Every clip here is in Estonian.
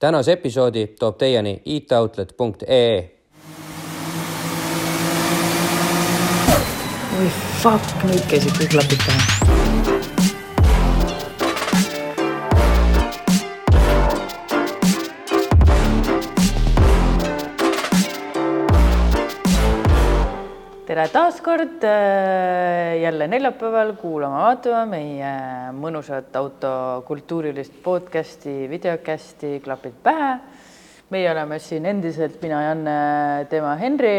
tänase episoodi toob teieni itoutlet.ee. oi fuck, nüüd käisid kõik klapid pähe. Tere taas kord jälle neljapäeval kuulama-vaatama meie mõnusat autokultuurilist podcasti, videokästi Klapid pähe. meie oleme siin endiselt mina, Janne, tema Henri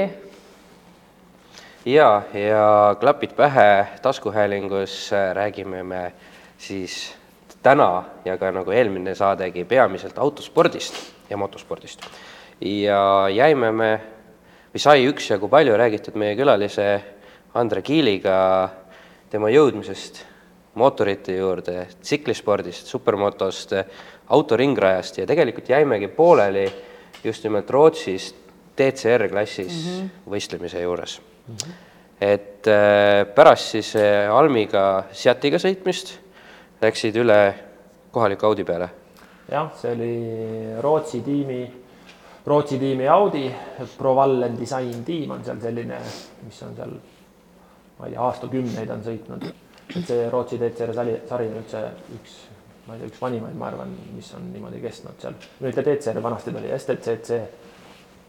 ja, ja klapid pähe taskuhäälingus äh, räägime me siis täna ja ka nagu eelmine saadegi peamiselt autospordist ja motospordist. ja jäime me või sai üksjagu palju räägitud meie külalise Andre Kiiliga tema jõudmisest mootorite juurde, tsiklispordist, supermotost, autoringrajast ja tegelikult jäimegi pooleli just nimelt Rootsis DCR klassis mm -hmm. võistlemise juures mm. -hmm. et äh, pärast siis äh, Almiga Seatiga sõitmist läksid üle kohaliku Audi peale. jah, see oli Rootsi tiimi Rootsi tiimi Audi, Provallen Design tiim on seal selline, mis on seal, ma ei tea, aastakümneid on sõitnud. et see Rootsi DCR sari, sari on üldse üks, ma ei tea, üks vanimaid, ma arvan, mis on niimoodi kestnud seal. mitte DCR, vanasti ta oli STCC.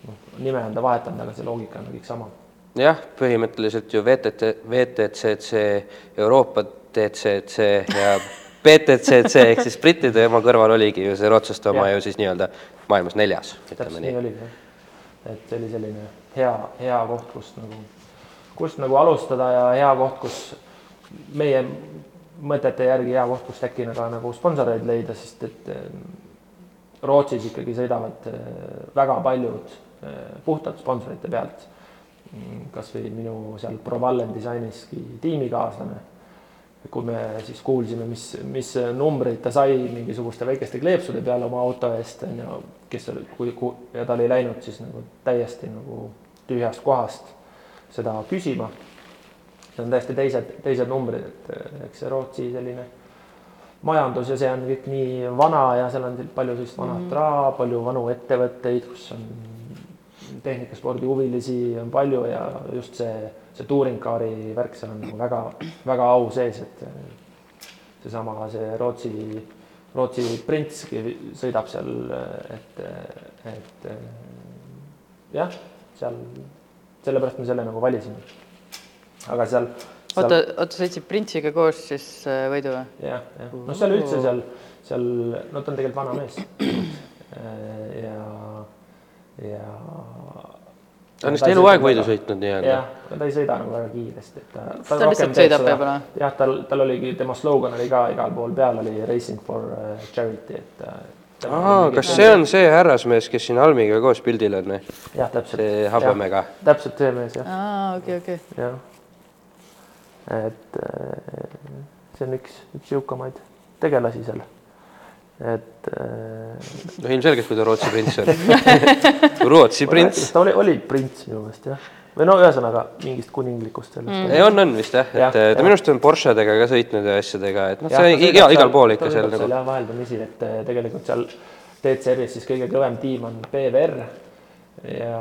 noh, nime on ta vahetanud, aga see loogika on kõik sama. jah, põhimõtteliselt ju VTT, VTCC, Euroopa DCC ja BTCC ehk siis brittide oma kõrval oligi ju see rootslaste oma ju siis nii-öelda maailmas neljas, ütleme nii. oligi et see oli selline hea, hea koht, kust nagu, kust nagu alustada ja hea koht, kus meie mõtete järgi hea koht, kust äkki nagu, nagu sponsoreid leida, sest et eh, Rootsis ikkagi sõidavad eh, väga paljud eh, puhtalt sponsorite pealt. kasvõi minu seal Provallen disainiski tiimikaaslane kui me siis kuulsime, mis, mis numbreid ta sai mingisuguste väikeste kleepsude peale oma auto eest, on ju, kes oli, kui, kui ja ta oli läinud siis nagu täiesti nagu tühjast kohast seda küsima. Need on täiesti teised, teised numbrid, et eks see Rootsi selline majandus ja see on kõik nii vana ja seal on palju sellist vanat mm -hmm. raha, palju vanu ettevõtteid, kus on tehnikaspordihuvilisi on palju ja just see, see touringcar'i värk seal on nagu väga, väga au sees, et seesama see Rootsi, Rootsi printski sõidab seal, et, et jah, seal, sellepärast me selle nagu valisime. aga seal, seal oota, oota, sõitsid Printsiga koos siis äh, võidu või? jah, jah, no seal üldse seal, seal, no ta on tegelikult vana mees. ja, ja. Ta on vist eluaeg võidu sõitnud nii-öelda jah, ta ei sõida nagu väga kiiresti, et ta. Ta lihtsalt sõidab võib-olla. jah, tal, tal oligi, tema slogan oli ka igal pool peal oli Racing for uh, charity, et. aa, kas see on see härrasmees, kes siin Almiga koos pildil on või? jah, täpselt. see habemega?. täpselt see mees jah, aa, okei, okei. jah. et äh, see on üks, üks jõukamaid tegelasi seal. Et äh, no ilmselgelt, kui ta Rootsi prints on Rootsi prints. ta oli, oli prints minu meelest jah, või no ühesõnaga mingist kuninglikust sellest mm.. ei, on, on vist jah, et eh, ta jah. minu arust on Porschedega ka sõitnud ja asjadega, et noh, see iga, igal pool ikka seal nagu. jah, vaheldumisi, et eh, tegelikult seal DCR-is siis kõige kõvem tiim on PVR ja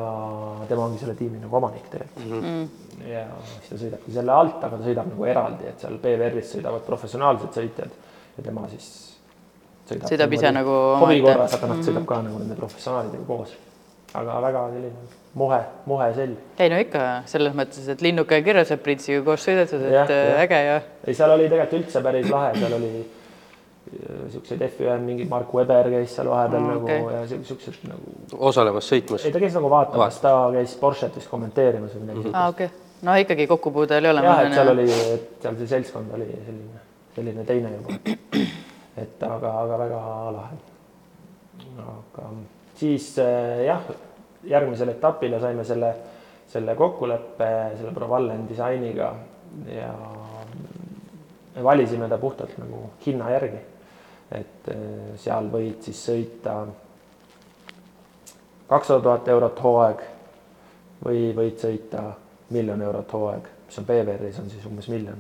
tema ongi selle tiimi nagu omanik tegelikult mm. -hmm. ja siis ta sõidabki selle alt, aga ta sõidab nagu eraldi, et seal PVR-is sõidavad professionaalsed sõitjad ja tema siis sõidab, Sõidab ise nagu hobi korras, aga noh, sõidab ka nagu nende professionaalidega koos. aga väga selline mohe, mohe selg. ei no ikka selles mõttes, et linnuke ja kirjas saab Printsiga koos sõidetud, et Jah, äh, jah. äge ja ei, seal oli tegelikult üldse päris lahe, seal oli äh, siukseid F1 mingi Mark Webber käis seal vahepeal Aa, nagu okei. ja siuksed nagu, osalemas sõitmas ei. ta käis nagu vaatamas, ta käis Porsche't vist kommenteerimas või midagi aa, siukest. okei. no ikkagi kokkupuude oli jah, olemas. et seal oli, et seal see seltskond oli selline, selline teine juba. Et aga, aga väga lahe. aga siis äh, jah, järgmisele etapile saime selle, selle kokkuleppe selle Provallen disainiga ja me valisime ta puhtalt nagu hinna järgi. et äh, seal võid siis sõita kakssada tuhat eurot hooaeg või võid sõita miljon eurot hooaeg, mis on PVR-is on siis umbes miljon.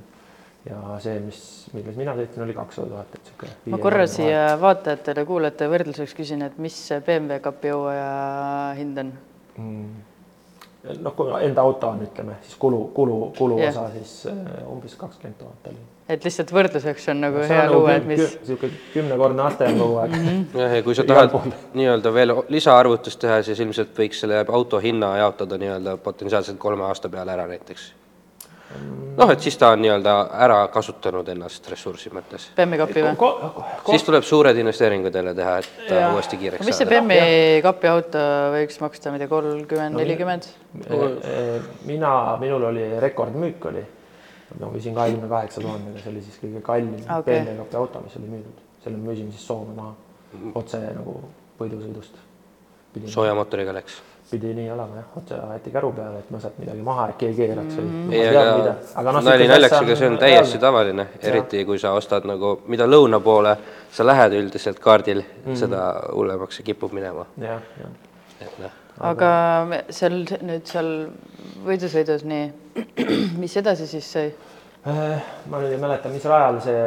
Ja see, mis, milles mina sõitsin, oli kakssada tuhat, et sihuke. ma korra siia vaatajatele, kuulajatele võrdluseks küsin, et mis BMW kapi hooaja hind on? noh, kui enda auto on, ütleme siis kulu, kulu, kuluosa Jah. siis äh, umbes kakskümmend tuhat oli. et lihtsalt võrdluseks on nagu hea luua, et mis sihuke kümnekordne aste on kogu aeg jah, ja kui sa tahad nii-öelda veel lisaarvutust teha, siis ilmselt võiks selle auto hinna jaotada nii-öelda potentsiaalselt kolme aasta peale ära näiteks. Noh, et siis ta on nii-öelda ära kasutanud ennast ressursi mõttes. BMW kapi või? Siis tuleb suured investeeringud jälle teha, et Jah. uuesti kiireks mis see saada. BMW kapi auto võiks maksta, ma ei tea, kolmkümmend, nelikümmend? mina, minul oli rekordmüük oli, ma müüsin kahekümne kaheksa tuhandega, see oli siis kõige kallim okay. BMW kapi auto, mis oli müüdud, selle me müüsime siis Soome maha otse nagu võidusõidust. sooja mootoriga läks. Pidi nii olema jah, otse aeti käru peale, et ma sealt midagi maha äkki ei keeraks või Mm. ma ei, aga, mida. aga noh, nali naljaks, aga see on täiesti reaalne. tavaline, eriti kui sa ostad nagu, mida lõuna poole sa lähed üldiselt kaardil mm, -hmm. seda hullemaks see kipub minema, jah, jah. et noh. aga seal nüüd seal võidusõidus nii, mis edasi siis sai? Äh, ma nüüd ei mäleta, mis rajal see,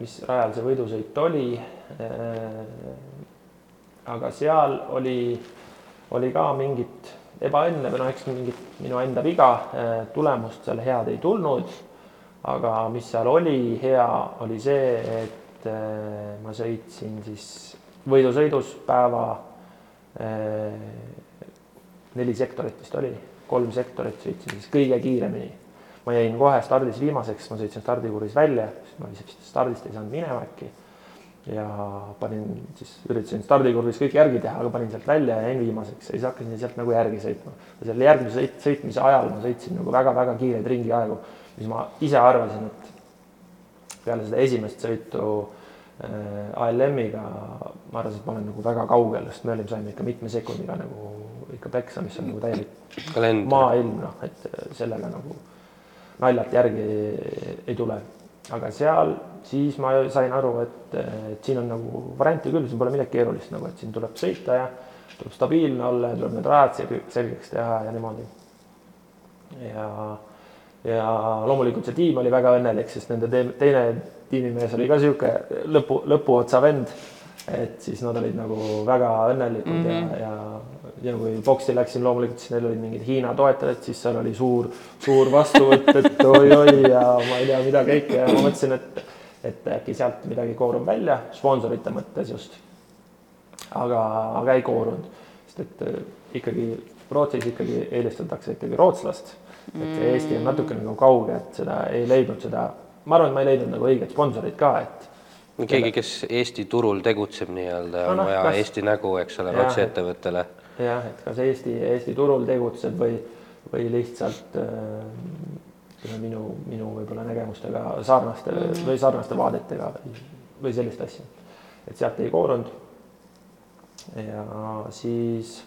mis rajal see võidusõit oli. aga seal oli, oli ka mingit ebaõnne või noh, eks mingit minu enda viga, tulemust seal head ei tulnud. aga mis seal oli hea, oli see, et äh, ma sõitsin siis võidusõidus päeva äh, neli sektorit vist oli, kolm sektorit sõitsin siis kõige kiiremini ma jäin kohe stardis viimaseks, ma sõitsin stardikuuris välja, siis ma vist stardist ei saanud minema äkki. Ja panin siis, üritasin stardikurvis kõik järgi teha, aga panin sealt välja ja jäin viimaseks ja siis hakkasin sealt nagu järgi sõitma. ja selle järgmise sõit, sõitmise ajal ma sõitsin nagu väga-väga kiireid ringiaegu, mis ma ise arvasin, et peale seda esimest sõitu äh, ALM-iga ma arvasin, et ma olen nagu väga kaugel, sest me olime, saime ikka mitme sekundiga nagu ikka peksa, mis on nagu täielik maailm, noh, et sellega nagu naljalt järgi ei tule. Aga seal siis ma sain aru, et, et siin on nagu variante küll, siin pole midagi keerulist nagu, et siin tuleb sõita ja tuleb stabiilne olla ja tuleb need rajad selg- selgeks teha ja niimoodi. ja, ja loomulikult see tiim oli väga õnnelik, sest nende te- teine tiimimees oli ka sihuke lõpu, lõpuotsa vend. et siis nad olid nagu väga õnnelikud mm -hmm. ja, ja, ja kui boksi läksin, loomulikult siis neil olid mingid Hiina toetajad, siis seal oli suur, suur vastuvõtt, et oi-oi ja ma ei tea, mida kõike ja ma mõtlesin, et, et äkki sealt midagi koorub välja, sponsorite mõttes just. aga, aga ei koorunud, sest et äh, ikkagi Rootsis ikkagi eelistatakse ikkagi rootslast. et see Eesti on natuke nagu kauge, et seda ei leidnud seda, ma arvan, et ma ei leidnud nagu õiget sponsorit ka, et keegi, kes Eesti turul tegutseb nii-öelda, No on noh, vaja kas- Eesti nägu, eks ole, Jah, Rootsi et- ettevõttele. Jah, et kas Eesti, Eesti turul tegutseb või, või lihtsalt äh, minu, minu võib-olla nägemustega sarnaste mm -hmm. või sarnaste vaadetega või, sellist asja. et sealt ei koorunud. ja siis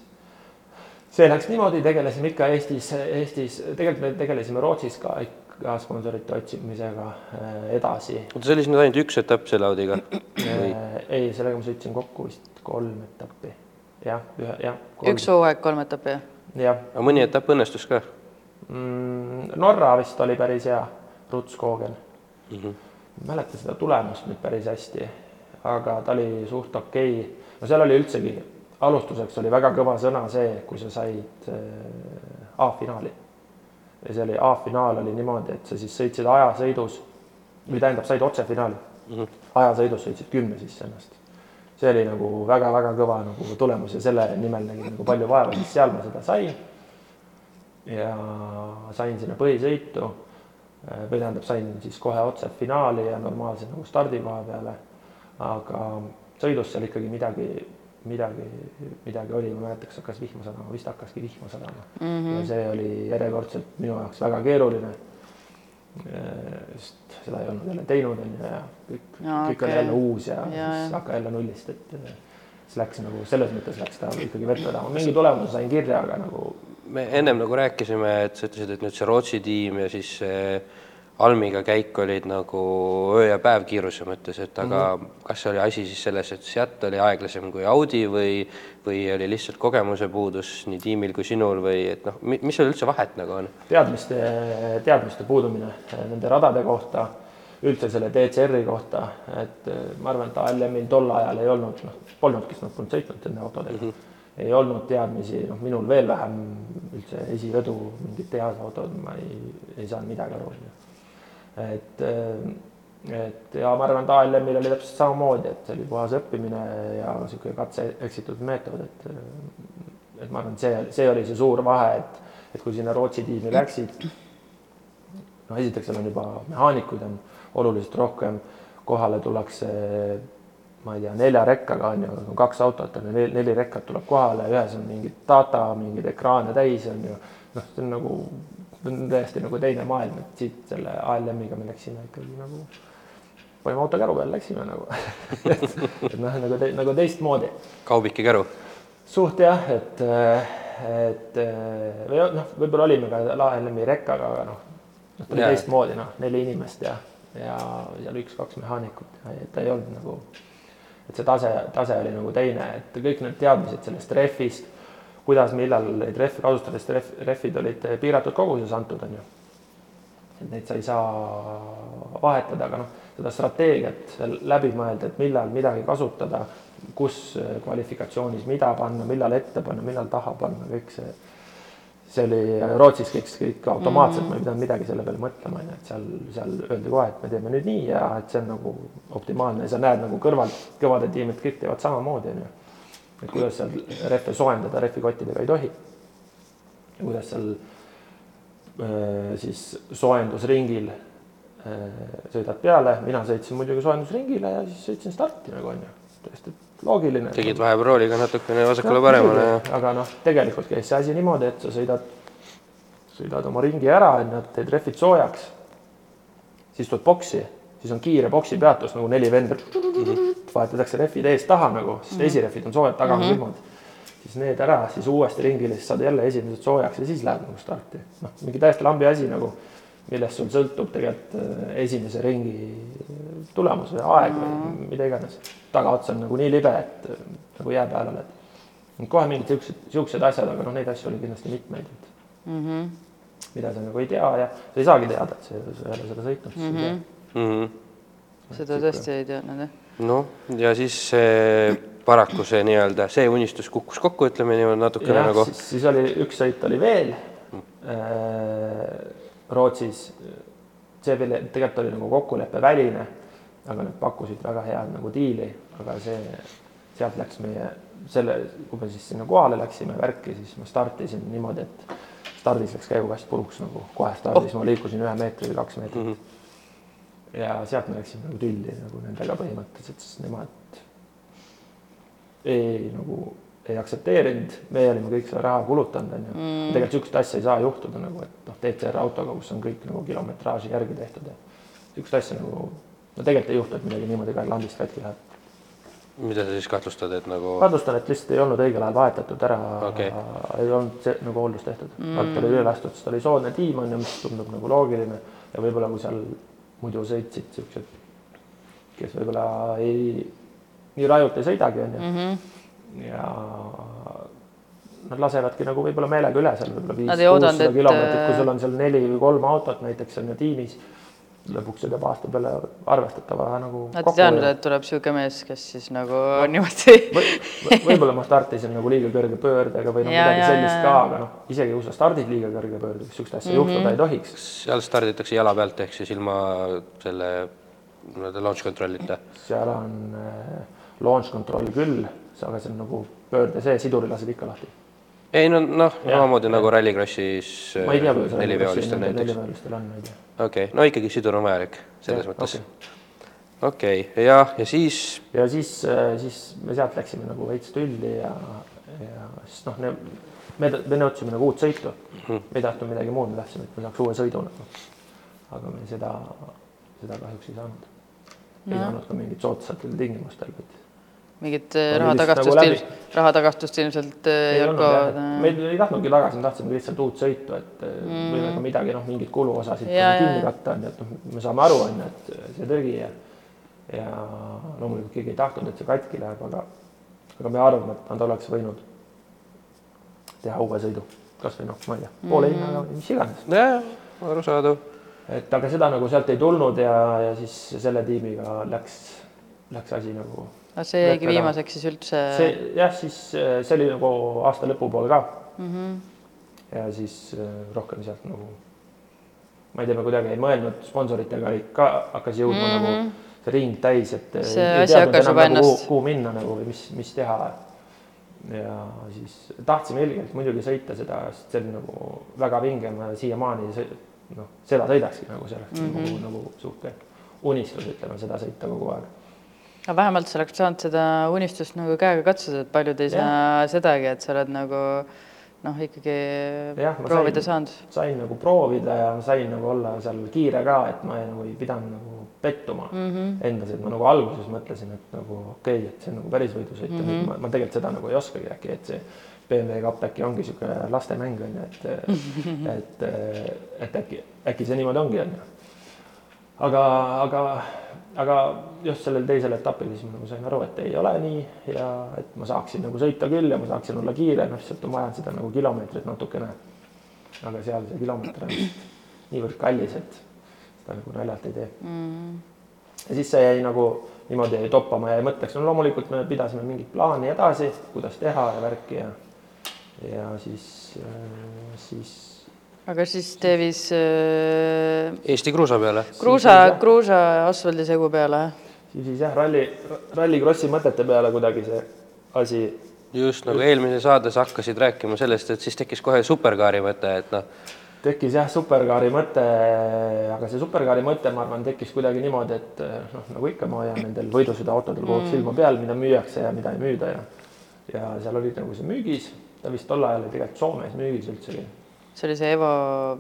see läks niimoodi, tegelesime ikka Eestis, Eestis, tegelikult me tegelesime Rootsis ka ikka sponsorite otsimisega äh, edasi. oota, see oli siis nüüd ainult üks etapp selle Audiga? Äh, ei, sellega ma sõitsin kokku vist kolm etappi. Jah, ühe, jah. üks hooaeg, kolm etappi, jah? jah aga mõni etapp õnnestus ka mm,. Norra vist oli päris hea, Rutskogen mm? -hmm. mäleta seda tulemust nüüd päris hästi, aga ta oli suht okei okay. no seal oli üldsegi, alustuseks oli väga kõva sõna see, kui sa said äh, A-finaali. ja see oli, A-finaal oli niimoodi, et sa siis sõitsid ajasõidus või tähendab, said otsefinaali mm. -hmm. ajasõidus sõitsid kümne sisse ennast. See oli nagu väga-väga kõva nagu tulemus ja selle nimel nägin nagu palju vaeva, siis seal ma seda sain. ja sain sinna põhisõitu või tähendab, sain siis kohe otse finaali ja normaalse nagu stardikoha peale. aga sõidus seal ikkagi midagi, midagi, midagi oli, ma ei mäleta, kas hakkas vihma sadama, vist hakkaski vihma sadama mm. -hmm. ja see oli järjekordselt minu jaoks väga keeruline. Sest seda ei olnud jälle teinud, on ju, ja kõik kõik oli okei. jälle uus ja, ja siis hakka jälle nullist, et siis läks nagu selles mõttes läks ta ikkagi vett vedama, mingi tulemuse sain kirja, aga nagu me ennem nagu rääkisime, et sa ütlesid, et nüüd see Rootsi tiim ja siis see Almiga käik olid nagu öö ja päev kiiruse mõttes, et aga mm -hmm. kas oli asi siis selles, et Seat oli aeglasem kui Audi või, või oli lihtsalt kogemuse puudus nii tiimil kui sinul või et noh, mis seal üldse vahet nagu on? teadmiste, teadmiste puudumine nende radade kohta üldse selle DCR-i kohta, et äh, ma arvan, et ALM-il tol ajal ei olnud, noh, polnudki, sest nad polnud sõitnud nende autodega mm. -hmm. ei olnud teadmisi, noh, minul veel vähem üldse esivedu, mingid tehasautod, ma ei, ei saanud midagi aru. Et, äh, et ja ma arvan, et ALM-il oli täpselt samamoodi, et see oli puhas õppimine ja niisugune katse-eksitud meetod, et et ma arvan, et see, see oli see suur vahe, et, et kui sinna Rootsi tiimi läksid, no esiteks seal on juba mehaanikuid on oluliselt rohkem, kohale tullakse ma ei tea, nelja rekkaga on ju, kaks autot on ju, neli rekkat tuleb kohale, ühes on mingid data, mingeid ekraane täis on ju, noh, see on nagu, täiesti nagu teine maailm, et siit selle ALM-iga me läksime ikkagi nagu, panime auto käru peale, läksime nagu et, et noh, nagu te, nagu teistmoodi. kaubike käru? suht jah, et, et või noh, võib-olla olime ka ALM-i rekkaga, aga noh, noh, ta oli teistmoodi, noh, neli inimest ja ja seal üks-kaks mehaanikut ja ta ei olnud nagu, et see tase, tase oli nagu teine, et kõik need teadmised sellest rehvist, kuidas, millal neid rehve kasutada, sest rehv, rehvid olid piiratud koguses antud, on ju. et neid sa ei saa vahetada, aga noh, seda strateegiat läbi mõelda, et millal midagi kasutada, kus kvalifikatsioonis mida panna, millal ette panna, millal taha panna, kõik see see oli Rootsis kõik, kõik automaatselt mm, -hmm. ma ei pidanud midagi selle peale mõtlema, onju, et seal, seal öeldi kohe, et me teeme nüüd nii ja et see on nagu optimaalne ja sa näed nagu kõrvalt kõvade tiimid kõik teevad samamoodi, onju. Et kuidas seal rehve soojendada rehvikottidega ei tohi. kuidas seal äh, siis soojendusringil äh, sõidad peale, mina sõitsin muidugi soojendusringile ja siis sõitsin starti nagu onju, täiesti loogiline. tegid vahepeal rooliga natukene vasakule-paremale ja. aga noh, tegelikult käis see asi niimoodi, et sa sõidad, sõidad oma ringi ära, onju, teed rehvid soojaks. siis tuled boksi, siis on kiire boksi peatus nagu neli venda mm. -hmm. Vahetatakse rehvid eest taha nagu, sest mm -hmm. esirehvid on soojad, taga on mm -hmm. külmad. siis need ära, siis uuesti ringile, siis saad jälle esimesed soojaks ja siis lähed nagu starti. noh, mingi täiesti lambi asi nagu, millest sul sõltub tegelikult äh, esimese ringi tulemus või aeg või mhm. mida iganes tagaots on nagu nii libe, et nagu jää peal oled. kohe mingid siuksed, siuksed asjad, aga noh, neid asju oli kindlasti mitmeid, mm -hmm. mida sa nagu ei tea ja sa ei saagi teada, et sa ei ole seda sõitnud mm. -hmm. Mm -hmm. seda tõesti ei teadnud jah. Noh, ja siis see paraku see nii-öelda see unistus kukkus kokku, ütleme niimoodi natukene nagu. siis oli üks sõit oli veel mm. Rootsis. see veel tegelikult oli nagu kokkuleppeväline aga nad pakkusid väga head nagu diili, aga see, sealt läks meie selle, kui me siis sinna kohale läksime värki, siis ma startisin niimoodi, et stardis läks käigukast puruks nagu kohe stardis oh. ma liikusin ühe meetri või kaks meetrit mm. -hmm. Ja sealt me läksime nagu tülli nagu nendega põhimõtteliselt, sest nemad ei nagu ei aktsepteerinud, meie olime kõik selle raha kulutanud, onju mm.. tegelikult niisugust asja ei saa juhtuda nagu, et noh, DCR autoga, kus on kõik nagu kilometraaži järgi tehtud ja niisugust asja nagu no tegelikult ei juhtu, et midagi niimoodi ka landist katki läheb. mida sa siis kahtlustad, et nagu? kahtlustan, et lihtsalt ei olnud õigel ajal vahetatud ära okay., ei olnud see nagu hooldus tehtud mm., alt oli üle lastud, sest oli soodne tiim on ju, mis tundub nagu loogiline ja võib-olla kui seal muidu sõitsid siuksed, kes võib-olla ei, nii rajult ei sõidagi on ju mm. -hmm. ja nad lasevadki nagu võib-olla meelega üle seal võib-olla viis-kuussada kilomeetrit, kui sul on seal neli või kolm autot näiteks on ju tiimis lõpuks see teeb aasta peale arvestatava nagu. Nad ei teadnud, et tuleb niisugune mees, kes siis nagu no, niimoodi või, võib-olla ma startisin nagu liiga kõrge pöördega või noh, midagi ja, sellist ka, aga noh, isegi kui sa stardid liiga kõrge pöördega, niisugust asja mm -hmm. juhtuda ei tohiks. seal starditakse jala pealt ehk siis ilma selle nii-öelda launch control'ita? seal on äh, launch control küll, aga see on nagu pöörde see, siduri lased ikka lahti ei no noh, samamoodi nagu Rallycrossis neliveolistel näiteks. neliveolistel on, ma ei tea okei okay., no ikkagi sidur on vajalik selles ja, mõttes. okei okay. ja, ja siis. ja siis, äh, siis me sealt läksime nagu veits tülli ja, ja siis noh, me, me, me nõudsime nagu uut sõitu mm. -hmm. me ei tahtnud midagi muud, me tahtsime, et me saaks uue sõidu nagu. aga me seda, seda kahjuks ei saanud. ei no. saanud ka mingit soodsatel tingimustel, et mingit äh, rahatagastust nagu, rahatagastust ilmselt äh, ei olnud ka. me ei tahtnudki tagasi, me tahtsime lihtsalt uut sõitu, et äh, mm. võime ka midagi, noh, mingeid kuluosasid kinni katta, on ju, et noh, me saame aru, on ju, et see tõrgi ja ja loomulikult keegi ei tahtnud, et see katki läheb, aga aga me arvame, et nad oleks võinud teha uue sõidu, kasvõi noh, ma ei tea, poole hinnaga mm. või mis iganes. jah, arusaadav et aga seda nagu sealt ei tulnud ja, ja siis selle tiimiga läks, läks asi nagu. No see jäigi viimaseks siis üldse? see jah, siis see oli nagu aasta lõpupoole ka mm. -hmm. ja siis äh, rohkem sealt nagu, ma ei tea, me kuidagi ei mõelnud, sponsoritega ka, hakkas jõudma mm -hmm. nagu see ring täis, et see asi hakkas juba nagu, ennast. kuhu minna nagu või mis, mis teha. ja siis tahtsime ilgelt muidugi sõita seda, sest see oli nagu väga vinge, ma siiamaani noh, seda sõidakski nagu see oleks mm -hmm. nagu, nagu suht unistus, ütleme seda sõita kogu aeg. Aga vähemalt sa oleks saanud seda unistust nagu käega katsuda, et paljud ei ja. saa sedagi, et sa oled nagu noh, ikkagi ja, proovida sain, saanud. sain nagu proovida ja sain nagu olla seal kiire ka, et ma ei, nagu ei pidanud nagu pettuma mm -hmm. endas, et ma nagu alguses mõtlesin, et nagu okei okay,, et see on nagu päris võidusõit mm, -hmm. ma, ma tegelikult seda nagu ei oskagi äkki, et see BMW kapp äkki ongi niisugune lastemäng on ju, et et, et äkki, äkki see niimoodi ongi, on ju. aga, aga, aga just sellel teisel etapil siis ma nagu sain aru, et ei ole nii ja et ma saaksin nagu sõita küll ja ma saaksin olla kiire, noh, lihtsalt on vaja seda nagu kilomeetrit natukene. aga seal see kilomeeter on niivõrd kallis, et seda nagu naljalt ei tee mm.. ja siis see jäi nagu niimoodi jäi toppama ja mõtteks, no loomulikult me pidasime mingit plaani edasi, kuidas teha ja värki ja ja siis, siis. Aga siis tee viis äh,. Eesti kruusa peale. kruusa, kruusa asfaldisegu peale. siis, siis jah, ralli, rallikrossi mõtete peale kuidagi see asi. just nagu eelmises saades hakkasid rääkima sellest, et siis tekkis kohe superkaari mõte, et noh tekkis jah, superkaari mõte, aga see superkaari mõte, ma arvan, tekkis kuidagi niimoodi, et noh, nagu ikka ma hoian nendel võidusõidaautodel kogu aeg silma peal, mida müüakse ja mida ei müüda ja ja seal olid nagu see müügis ta vist tol ajal oli tegelikult Soomes müügis üldsegi. See oli see Evo,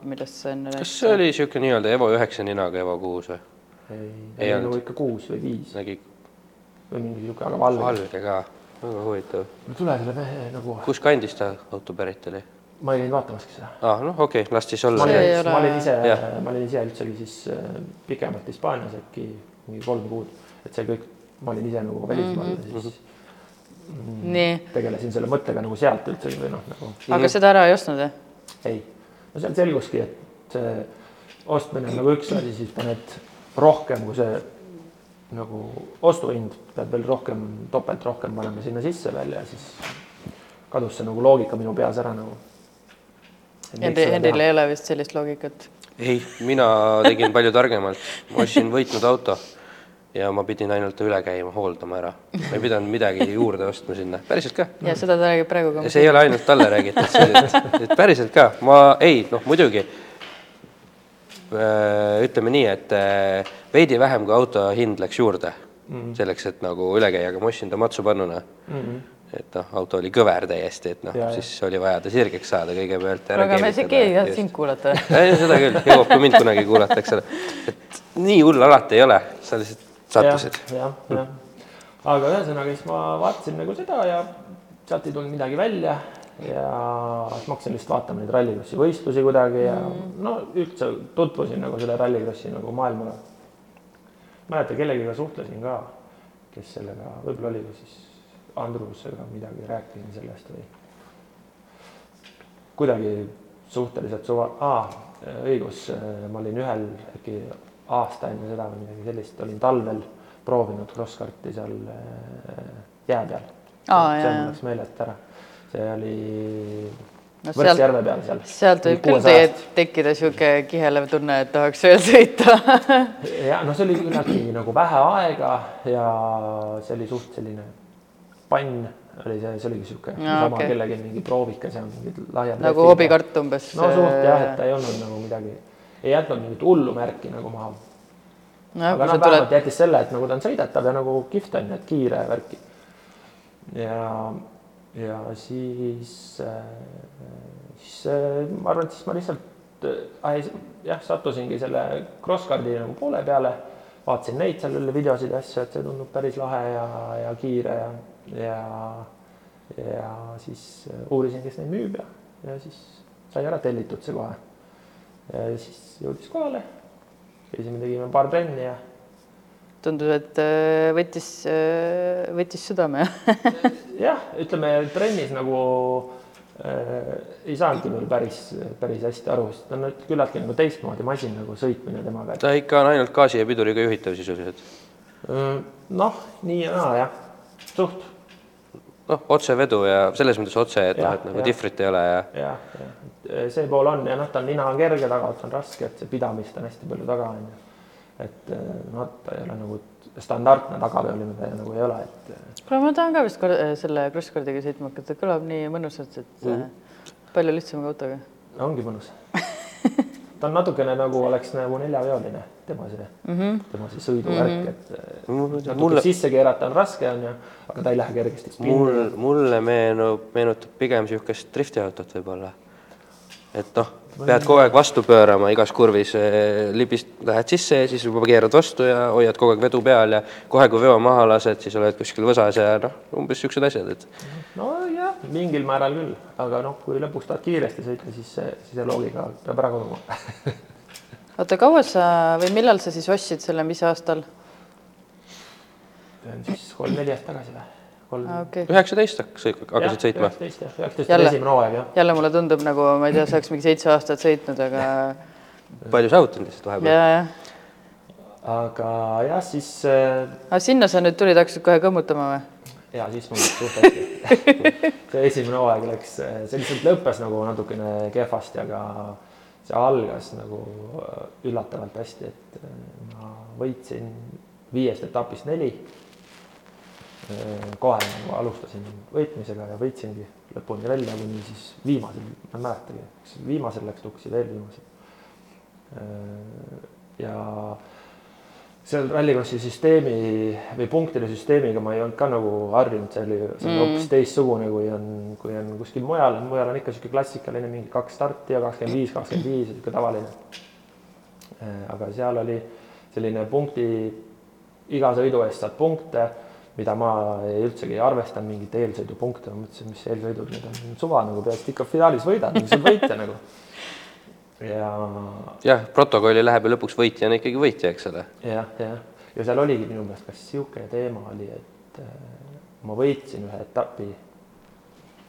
millest sa enne rääkisid? kas see oli niisugune nii-öelda Evo üheksa ninaga Evo kuus või? ei, ei olnud ikka kuus või viis. nägi. või mingi niisugune, aga valge. valge ka, väga huvitav. no tule selle mehe nagu. kus kandis ta auto pärit oli? ma ei käinud vaatamaski seda. aa ah,, noh, okei okay,, las siis olla. ma olin, ma olin ise, ma olin ise üldsegi siis äh, pikemalt Hispaanias äkki mingi kolm kuud, et see kõik, ma olin ise nagu välismaal mm -hmm. siis nii. tegelesin selle mõttega nagu sealt üldse või noh, nagu. aga seda ära ei ostnud, jah? ei, no seal selguski, et see ostmine on nagu üks asi, siis paned rohkem kui see nagu ostuhind, pead veel rohkem, topelt rohkem panema sinna sisse veel ja siis kadus see nagu loogika minu peas ära nagu. Henri, Henril ei ole vist sellist loogikat? ei, mina tegin palju targemalt, ma ostsin võitnud auto ja ma pidin ainult üle käima, hooldama ära. ma ei pidanud midagi juurde ostma sinna, päriselt ka. ja seda ta räägib praegu ka. see ei ole ainult talle räägitud, et, et päriselt ka, ma ei, noh, muidugi äh, ütleme nii, et äh, veidi vähem kui auto hind läks juurde mm -hmm. selleks, et nagu üle käia, aga ma ostsin ta matsupannuna mm. -hmm et noh, auto oli kõver täiesti, et noh, siis oli vaja ta sirgeks saada kõigepealt. aga me see keegi ei taha sind kuulata. seda küll, jõuab ka mind kunagi kuulata, eks ole. et nii hull alati ei ole, sa lihtsalt sattusid ja,. jah, jah. aga ühesõnaga siis ma vaatasin nagu seda ja sealt ei tulnud midagi välja ja siis ma hakkasin lihtsalt vaatama neid rallikrossi võistlusi kuidagi ja mm. no üldse tutvusin nagu selle rallikrossi nagu maailmaga. mäleta, kellegiga suhtlesin ka, kes sellega, võib-olla oli ka siis Andrusega midagi rääkisin sellest või kuidagi suhteliselt suva, aa, õigus, ma olin ühel äkki aasta enne seda või midagi sellist, olin talvel proovinud crosskarti seal äh, jää peal. see mul läks meelest ära, see oli no, Võrtsjärve peal seal. sealt võib küll teie tekkida niisugune kihelev tunne, et tahaks veel sõita ja no see oli küllaltki nagu vähe aega ja see oli suht selline pann oli see, see oligi niisugune no, sama okay. kellelgi mingi proovika seal mingid laiad. nagu hobikart umbes. no suht jah, et ta ei olnud nagu midagi ei jätnud mingit hullu märki nagu maha no,. aga noh, vähemalt tuled... jättis selle, et nagu ta on sõidetav ja nagu kihvt on ju, et kiire värki. ja, ja siis äh,, siis äh, ma arvan, et siis ma lihtsalt äh, jah, sattusingi selle crosscardi nagu poole peale, vaatasin neid seal videosid ja asju, et see tundub päris lahe ja, ja kiire ja, ja, ja siis äh, uurisin, kes neid müüb ja, ja siis sai ära tellitud see kohe siis jõudis kohale, käisime, tegime paar trenni ja. tundus, et äh, võttis, äh, võttis südame jah, ütleme trennis nagu ei saanudki veel päris, päris hästi aru, sest ta on küllaltki nagu teistmoodi masin nagu sõitmine temaga. ta ikka on ainult gaasi ja piduriga juhitav sisuliselt. noh, nii ja naa jah, suht. Noh, otsevedu ja selles mõttes otse, et noh, et nagu difrit ei ole ja. jah, jah, see pool on ja noh, ta on nina on kerge, tagaots on raske, et see pidamist on hästi palju taga on ju. et noh, ta ei ole nagu standardne tagaveoline nagu ei ole, et. kuule, ma tahan ka vist kor selle crosscardiga sõitma hakata, kõlab nii mõnusalt, et mm -hmm. palju lihtsam autoga. ongi mõnus ta on natukene nagu oleks nagu neljaveoline, tema see mm, -hmm. tema see sõiduvärk mm, -hmm. et natuke mulle... sisse keerata on raske, on ju, aga ta ei lähe kergesti. mul, mulle meenub, meenutab pigem niisugust driftiautot võib-olla. et noh pead kogu aeg vastu pöörama igas kurvis, eh, libist lähed sisse ja siis juba keerad vastu ja hoiad kogu aeg vedu peal ja kohe, kui veo maha lased, siis oled kuskil võsas ja noh, umbes niisugused asjad, et. Nojah, mingil määral küll, aga noh, kui lõpuks tahad kiiresti sõita, siis see, siis see loogika peab ära kaduma oota, kaua sa või millal sa siis ostsid selle, mis aastal? see on siis kolm-neli aastat tagasi või? üheksateist hakkasid sõitma? üheksateist jah, üheksateist oli esimene hooaeg jah. jälle mulle tundub nagu ma ei tea, sa oleks mingi seitse aastat sõitnud, aga. palju saavutanud lihtsalt vahepeal? aga jah, siis äh.... aga sinna sa nüüd tulid, hakkasid kohe kõmmutama või? Ja siis mul läks suht hästi see esimene hooaeg läks, see lihtsalt lõppes nagu natukene kehvasti, aga see algas nagu äh, üllatavalt hästi, et äh, ma võitsin viiest etapist neli Äh, kohe nagu alustasin võitmisega ja võitsingi lõpuni välja, kuni siis viimasel, ma ei mäletagi, kas viimasel läks tuksi, veel viimasel. Ja seal Rallycrossi süsteemi või punktide süsteemiga ma ei olnud ka nagu harjunud, see oli, see on mm. hoopis teistsugune, kui on, kui on kuskil mujal, mujal on ikka niisugune klassikaline mingi kaks starti ja kakskümmend viis, kakskümmend viis, niisugune tavaline. Äh, aga seal oli selline punkti, iga sõidu eest saad punkte mida ma ei üldsegi ei arvestanud mingit eelsõidupunkte, ma mõtlesin, mis eelsõidud, need on suva nagu pead ikka finaalis võidad, mis on võitja nagu. ja. jah, protokolli läheb ju lõpuks võitja on ikkagi võitja, eks ole ja,. jah, jah, ja seal oligi minu meelest kas niisugune teema oli, et äh, ma võitsin ühe etapi,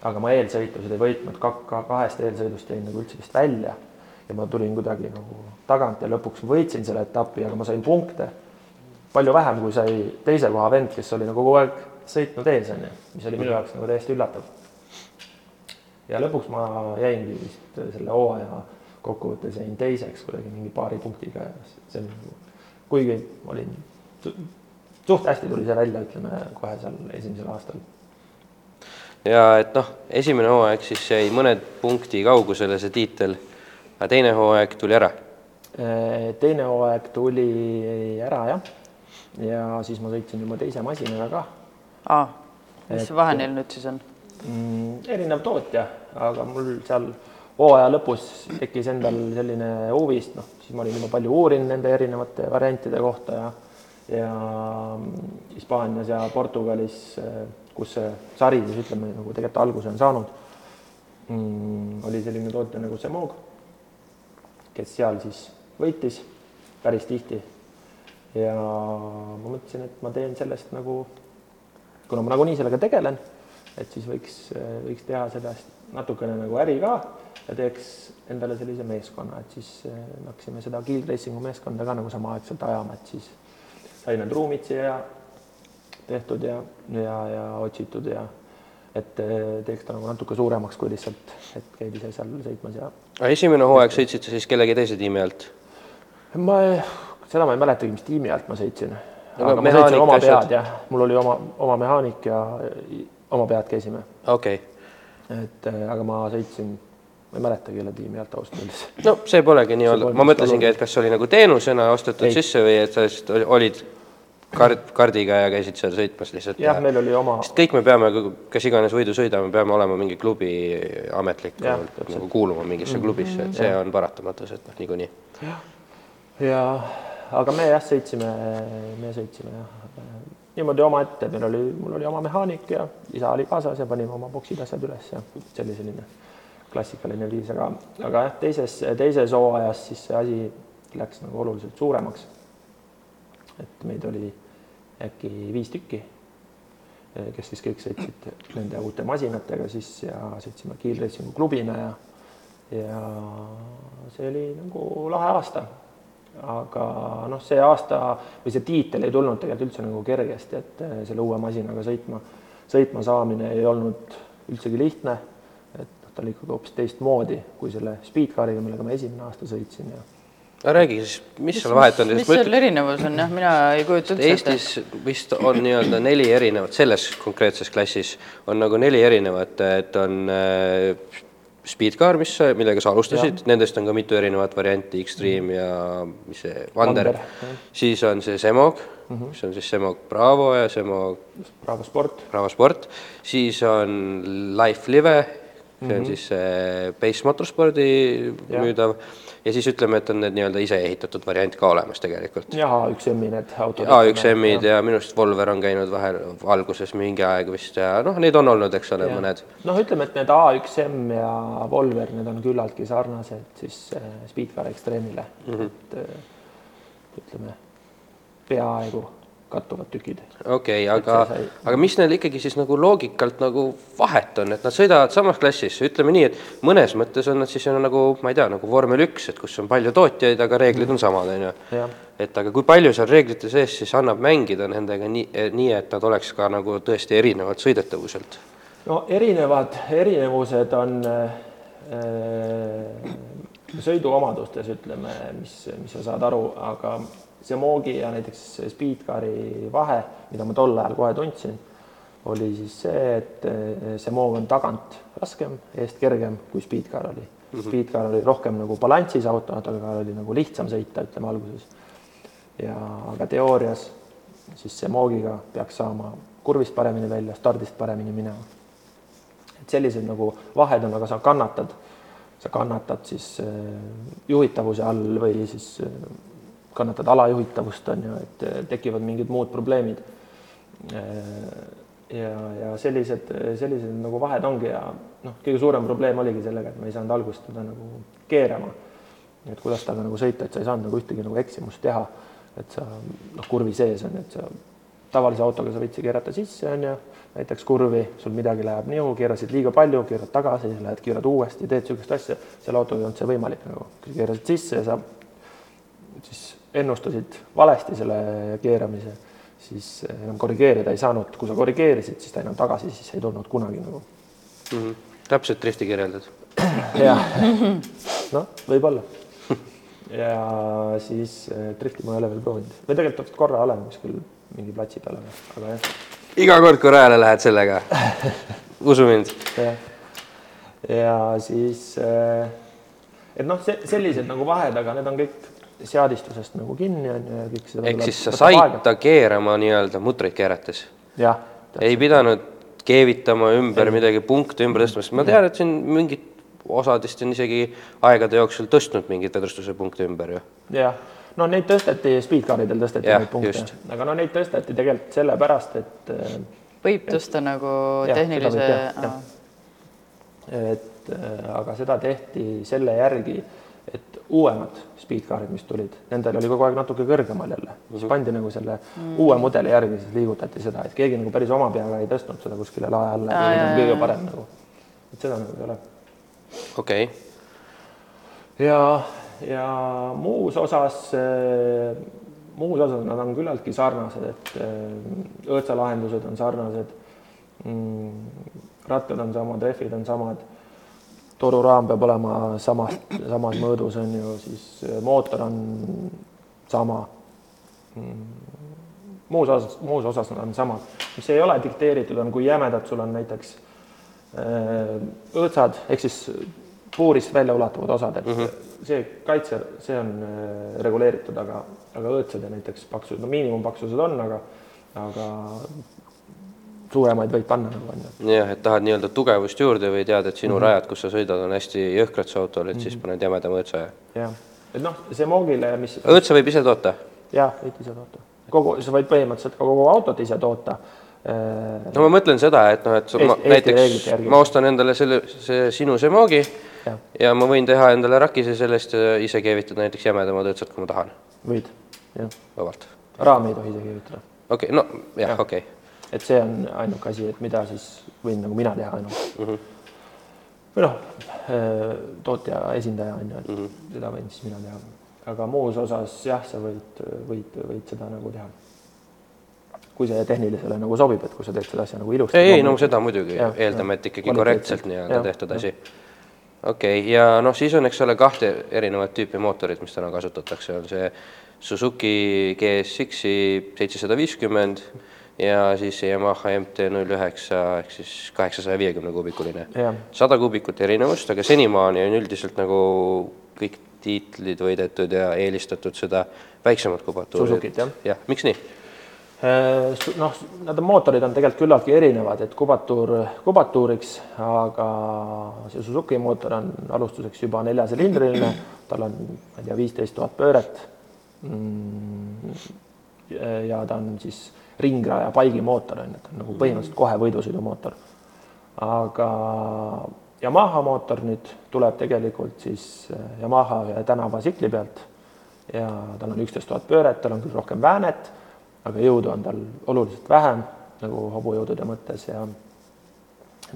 aga ma eelsõitusid ei võitnud, kahest eelsõidust jäin nagu üldse vist välja ja ma tulin kuidagi nagu tagant ja lõpuks võitsin selle etapi, aga ma sain punkte palju vähem, kui sai teise koha vend, kes oli nagu kogu aeg sõitnud ees, onju, mis oli minu jaoks nagu täiesti üllatav. ja lõpuks ma jäingi vist selle hooaja kokkuvõttes jäin teiseks kuidagi mingi paari punktiga ja see on nagu, kuigi olin suht hästi tuli see välja, ütleme kohe seal esimesel aastal. ja et noh, esimene hooaeg siis jäi mõned punkti kaugusele see tiitel, aga teine hooaeg tuli ära. teine hooaeg tuli ära jah ja siis ma sõitsin juba teise masinaga ka. aa, mis vahe neil nüüd siis on mm,? erinev tootja, aga mul seal hooaja lõpus tekkis endal selline huvist, noh, siis ma olin juba palju uurinud nende erinevate variantide kohta ja ja Hispaanias ja Portugalis, kus see sari siis ütleme nagu tegelikult alguse on saanud mm,, oli selline tootja nagu Semog, kes seal siis võitis päris tihti. Ja ma mõtlesin, et ma teen sellest nagu, kuna ma nagunii sellega tegelen, et siis võiks, võiks teha sellest natukene nagu äri ka ja teeks endale sellise meeskonna, et siis me eh, hakkasime seda Kiil Racingu meeskonda ka nagu samaaegselt ajama, et siis sai need ruumid siia tehtud ja, ja, ja otsitud ja et eh, teeks ta nagu natuke suuremaks kui lihtsalt, et käid ise seal sõitmas ja. esimene hooaeg sõitsite siis kellegi teise tiimi alt? ma seda ma ei mäletagi, mis tiimi alt ma sõitsin. aga ma sõitsin oma pead jah, mul oli oma, oma mehaanik ja oma pead käisime. okei okay.. et äh, aga ma sõitsin, ma ei mäletagi jälle tiimi alt ausalt öeldes. no see polegi nii-öelda, ma mõtlesingi, et kas see oli nagu teenusena ostetud ei. sisse või et sa lihtsalt olid kard, kardiga ja käisid seal sõitmas lihtsalt. jah ja., meil oli oma. sest kõik me peame, kes iganes võidu sõidame, peame olema mingi klubi ametlik, nagu kuuluma mingisse -hmm. klubisse, et see ja. on paratamatus, et noh, niikuinii. jah, ja, ja aga me jah, sõitsime, me sõitsime jah niimoodi omaette, meil oli, mul oli oma mehaanik ja isa oli kaasas ja panime oma boksid, asjad üles ja see oli selline klassikaline viis, aga, aga jah, teises, teises hooajas siis see asi läks nagu oluliselt suuremaks. et meid oli äkki viis tükki. kes siis kõik sõitsid nende uute masinatega siis ja sõitsime Kiil Racingu klubina ja ja see oli nagu lahe aasta. aga noh, see aasta või see tiitel ei tulnud tegelikult üldse nagu kergesti, et selle uue masinaga sõitma, sõitma saamine ei olnud üldsegi lihtne. Ta oli ikkagi hoopis teistmoodi kui selle Speedcariga, millega ma esimene aasta sõitsin ja no räägi siis, mis seal vahet on? mis seal erinevus on, jah, mina ei kujuta üldse ette. Eestis vist on nii-öelda neli erinevat, selles konkreetses klassis on nagu neli erinevat, et on äh, Speedcar, mis, millega sa alustasid, nendest on ka mitu erinevat varianti, Extreme ja mis see, Wander, Wander, siis on see Semog mm, -hmm. mis on siis Semog Bravo ja Semog Bravo Sport, Bravo Sport, siis on Life Live, see on mm -hmm. siis see Base Motorspordi Jah. müüdav ja siis ütleme, et on need nii-öelda ise ehitatud variant ka olemas tegelikult. ja A1M-i need autod. A1M-id ja minu arust Volver on käinud vahel alguses mingi aeg vist ja noh, neid on olnud, eks ole, mõned. noh, ütleme, et need A1M ja Volver, need on küllaltki sarnased siis äh, Speedcar Extreme'ile mm, -hmm. et äh, ütleme peaaegu kattuvad tükid. okei okay,, aga, aga mis neil ikkagi siis nagu loogikalt nagu vahet on, et nad sõidavad samas klassis, ütleme nii, et mõnes mõttes on nad siis on nagu, ma ei tea, nagu vormel üks, et kus on palju tootjaid, aga reeglid on samad, on ju. et aga kui palju seal reeglite sees siis annab mängida nendega nii, nii et nad oleks ka nagu tõesti erinevad sõidetavuselt? no erinevad, erinevused on äh, sõiduomadustes, ütleme, mis, mis sa saad aru, aga see Moogi ja näiteks Speedcari vahe, mida ma tol ajal kohe tundsin, oli siis see, et eh, see Moog on tagant raskem, eest kergem kui Speedcar oli mm. -hmm. Speedcar oli rohkem nagu balansis auto, aga oli nagu lihtsam sõita, ütleme alguses. ja aga teoorias siis see Moogiga peaks saama kurvist paremini välja, stardist paremini minema. et sellised nagu vahed on, aga sa kannatad, sa kannatad siis eh, juhitavuse all või siis eh, kannatad alajuhitavust, on ju, et tekivad mingid muud probleemid. ja, ja sellised, sellised nagu vahed ongi ja noh, kõige suurem probleem oligi sellega, et ma ei saanud algust teda nagu keerama. et kuidas temaga nagu sõita, et sa ei saanud nagu ühtegi nagu eksimust teha, et sa noh, kurvi sees on, et sa tavalise autoga sa võid keerata sisse, on ju, näiteks kurvi, sul midagi läheb nihu, keerasid liiga palju, keerad tagasi, lähed keerad uuesti, teed niisugust asja, selle autoga ei olnud see võimalik nagu, keerasid sisse ja sa siis ennustasid valesti selle keeramise, siis enam korrigeerida ei saanud, kui sa korrigeerisid, siis ta enam tagasi siis ei tulnud kunagi nagu mm. -hmm. täpselt drifti kirjeldad. jah, noh, võib-olla. ja siis drifti ma ei ole veel proovinud või tegelikult korra olen kuskil mingi platsi peal, aga jah. iga kord, kui rajale lähed sellega usu mind. ja siis, et noh, sellised nagu vahed, aga need on kõik seadistusest nagu kinni on ju ja kõik seda. ehk siis sa said ta keerama nii-öelda mutreid keerates? jah. ei pidanud keevitama ümber ei. midagi, punkte ümber tõstma, sest ma tean, et siin mingid osadest on isegi aegade jooksul tõstnud mingeid vedrustuse punkte ümber ju. jah, no neid tõsteti, speedcaridel tõsteti ja, neid punkte, aga no neid tõsteti tegelikult sellepärast, et äh, võib tõsta et, nagu ja, tehnilise. et äh, aga seda tehti selle järgi et uuemad speedcarid, mis tulid, nendel oli kogu aeg natuke kõrgemal jälle, siis mhm. pandi nagu selle mm. uue mudeli järgi, siis liigutati seda, et keegi nagu päris oma peaga ei tõstnud seda kuskile lae alla, et see on kõige parem nagu, et seda nagu ei ole. okei okay.. ja, ja muus osas, muus osas nad on küllaltki sarnased, et õõtsalahendused on sarnased mm,, rattad on samad, rehvid on samad toruraam peab olema samast, samas mõõdus on ju, siis äh, mootor on sama. Mm. muus osas, muus osas nad on samad, mis ei ole dikteeritud, on kui jämedad sul on näiteks äh, õõtsad ehk siis puurist välja ulatuvad osad, et mm -hmm. see kaitse, see on äh, reguleeritud, aga, aga õõtsad ja näiteks paksused, no miinimumpaksused on, aga, aga suuremaid võid panna nagu on ju. jah, et tahad nii-öelda tugevust juurde või tead, et sinu mm -hmm. rajad, kus sa sõidad, on hästi jõhkrad su autol, et mm -hmm. siis mhm. paned jämedama õõtsa ja. jah, et noh, see moogile, mis. õõtsa võib ise toota? jah, võib ise toota, kogu, sa võid põhimõtteliselt kogu autot ise toota no ma mõtlen seda, et noh, et ma, Eesti näiteks ma ostan endale selle, see sinu see moogi ja. ja ma võin teha endale rakise sellest ja ise keevitada näiteks jämedamad õõtsad, kui ma tahan. võid, jah. vabalt. raami ei tohi ise keevitada. okei okay,, no jah ja., okei okay et see on ainuke asi, et mida siis võin nagu mina teha ainult mm. -hmm. või noh, tootja esindaja on ju, et mm -hmm. seda võin siis mina teha. aga muus osas jah, sa võid, võid, võid seda nagu teha kui see tehnilisele nagu sobib, et kui sa teed seda asja nagu ilusti. ei, ei no seda muidugi, eeldame, et ikkagi korrektselt nii-öelda tehtud asi okei okay,, ja noh, siis on, eks ole, kahte erinevat tüüpi mootorit, mis täna kasutatakse, on see Suzuki GSX-i seitsesada viiskümmend ja siis Yamaha MT null üheksa ehk siis kaheksasaja viiekümne kuubikuline. sada kuubikut erinevust, aga senimaani on üldiselt nagu kõik tiitlid võidetud ja eelistatud seda väiksemat kubatuuri. Suzukit, jah? jah, miks nii? Äh, noh, need mootorid on tegelikult küllaltki erinevad, et kubatuur kubatuuriks, aga see Suzuki mootor on alustuseks juba neljasilindriline, tal on, ma ei tea, viisteist tuhat pööret. Mm, ja ta on siis ringraja paigimootor on ju, et nagu põhimõtteliselt kohe võidusõidumootor. aga Yamaha mootor nüüd tuleb tegelikult siis Yamaha ühe tänavasikli pealt ja tal on üksteist tuhat pööret, tal on küll rohkem väänet aga jõudu on tal oluliselt vähem nagu hobujõudude mõttes ja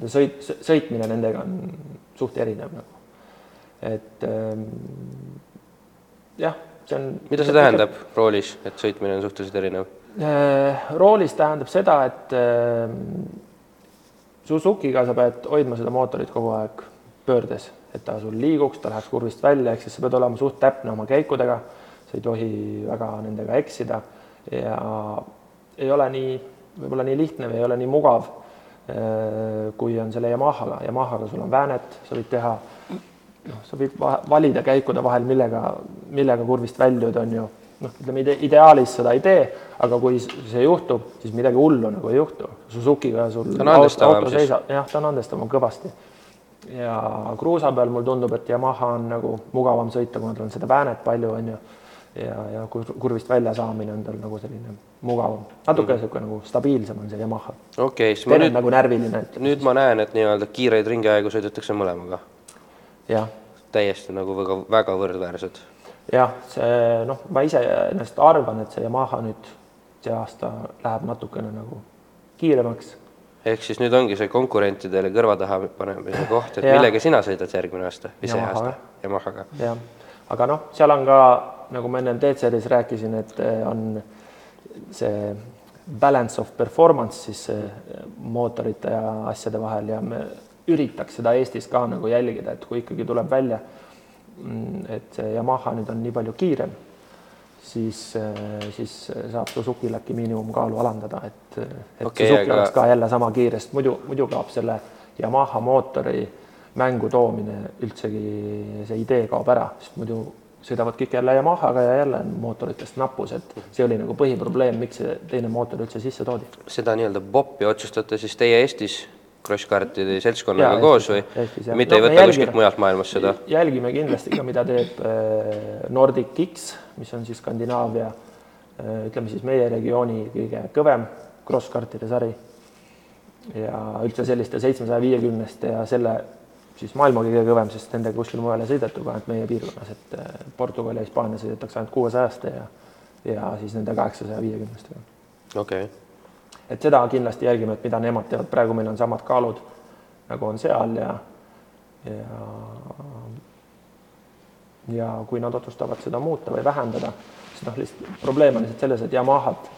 sõit, sõitmine nendega on suht erinev nagu. et ähm, jah, see on. mida see tähendab roolis, et sõitmine on suhteliselt erinev äh,? Roolis tähendab seda, et äh, Suzukiga sa pead hoidma seda mootorit kogu aeg pöördes, et ta sul liiguks, ta läheks kurvist välja, ehk siis sa pead olema suht täpne oma käikudega, sa ei tohi väga nendega eksida ja ei ole nii, võib-olla nii lihtne või ei ole nii mugav, äh, kui on selle Yamahaga. Yamahaga sul on väänet, sa võid teha, noh, sa võid valida käikude vahel, millega, millega kurvist väljud, on ju. Noh, ütleme ide, ideaalis seda ei tee, aga kui see juhtub, siis midagi hullu nagu ei juhtu. Suzukiga sul auto, auto seisab, jah, ta on andestavam kõvasti. ja kruusa peal mulle tundub, et Yamaha on nagu mugavam sõita, kuna tal on seda väänet palju, on ju ja, ja kurvist välja saamine on tal nagu selline mugavam, natuke niisugune mm. nagu stabiilsem on see Yamaha. okei okay,, siis ma nüüd nagu närviline. nüüd ma näen, et nii-öelda kiireid ringiaegu sõidetakse mõlemaga. jah. täiesti nagu väga, väga võrdväärsed. Jah, see noh, ma ise ennast arvan, et see Yamaha nüüd see aasta läheb natukene nagu kiiremaks. ehk siis nüüd ongi see konkurentidele kõrva taha panemise koht, et millega sina sõidad järgmine aasta või see aasta Yamahaga? jah, aga noh, seal on ka nagu ma ennem DCR-is rääkisin, et eh, on see balance of performance siis eh, mootorite ja asjade vahel ja me üritaks seda Eestis ka nagu jälgida, et kui ikkagi tuleb välja, et see Yamaha nüüd on nii palju kiirem, siis, eh, siis saab Suzukil äkki miinimumkaalu alandada, et, et okay, Suzuki aga... oleks ka jälle sama kiire, sest muidu, muidu kaob selle Yamaha mootori mängu toomine üldsegi, see idee kaob ära, sest muidu sõidavad kõik jälle Yamahaga ja jälle on mootoritest nappus, et see oli nagu põhiprobleem, miks see teine mootor üldse sisse toodi. seda nii-öelda popi otsustate siis teie Eestis krosskartide seltskonnaga ja, koos või? Eestis, mitte no, ei võta kuskilt mujalt maailmast seda? jälgime kindlasti ka, mida teeb äh, Nordic X, mis on siis Skandinaavia äh, ütleme siis meie regiooni kõige kõvem krosskartide sari. Ja üldse selliste seitsmesaja viiekümneste ja selle siis maailma kõige kõvem, sest nendega kuskil mujal ei sõidetud, ainult meie piirkonnas, et äh, Portugal ja Hispaania sõidetakse ainult kuuesajaste ja ja siis nende kaheksasaja viiekümnestega. okei. okay.. Et seda kindlasti jälgime, et mida nemad teevad, praegu meil on samad kaalud nagu on seal ja ja ja kui nad otsustavad seda muuta või vähendada, siis noh, lihtsalt probleem on lihtsalt selles, et Yamahat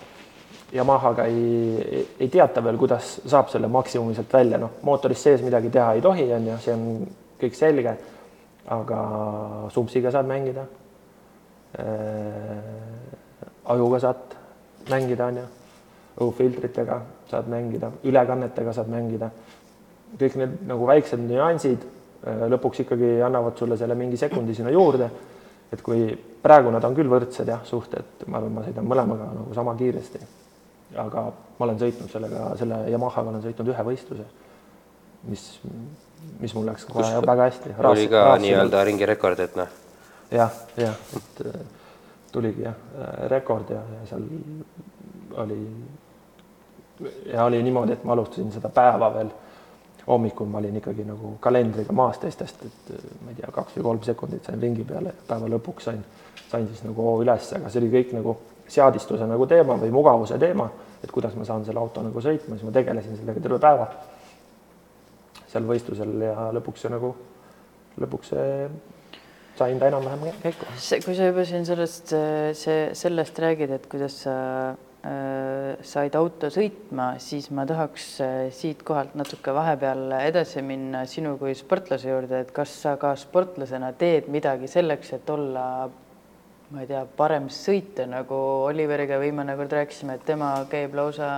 Yamahaga ei, ei teata veel, kuidas saab selle maksimumi sealt välja, noh, mootoris sees midagi teha ei tohi, on ju, see on kõik selge. aga sumpsiga saad mängida äh,. ajuga saad mängida, on ju, õhufiltritega saad mängida, ülekannetega saad mängida. kõik need nagu väiksed nüansid äh, lõpuks ikkagi annavad sulle selle mingi sekundi sinna juurde. et kui praegu nad on küll võrdsed jah, suht, et ma arvan, ma sõidan mõlemaga nagu sama kiiresti aga ma olen sõitnud sellega, selle Yamahaga olen sõitnud ühe võistluse, mis, mis mul läks kohe väga hästi. oli ka nii-öelda ringirekord, et noh? jah, jah, et äh, tuligi jah, äh, rekord ja, ja seal oli ja oli niimoodi, et ma alustasin seda päeva veel hommikul ma olin ikkagi nagu kalendriga maas teistest, et äh, ma ei tea, kaks või kolm sekundit sain ringi peale, päeva lõpuks sain, sain siis nagu hoo üles, aga see oli kõik nagu seadistuse nagu teema või mugavuse teema, et kuidas ma saan selle auto nagu sõitma, siis ma tegelesin sellega terve päeva seal võistlusel ja lõpuks see nagu, lõpuks see sain ta enam-vähem käiku. kui sa juba siin sellest, see, sellest räägid, et kuidas sa äh, said auto sõitma, siis ma tahaks äh, siit kohalt natuke vahepeal edasi minna sinu kui sportlase juurde, et kas sa ka sportlasena teed midagi selleks, et olla ma ei tea, parem sõita, nagu Oliveriga viimane kord rääkisime, et tema käib lausa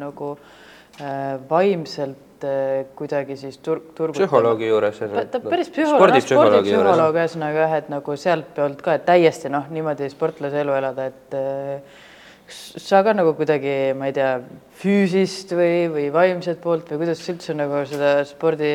nagu äh, vaimselt äh, kuidagi siis tur-, turgutamas. psühholoogi juures. ta päris psühholoog, spordipsühholoog ühesõnaga jah, et nagu sealtpoolt ka, et täiesti noh, niimoodi sportlase elu elada, et äh, sa ka nagu kuidagi, ma ei tea, füüsist või, või vaimset poolt või kuidas sa üldse nagu seda spordi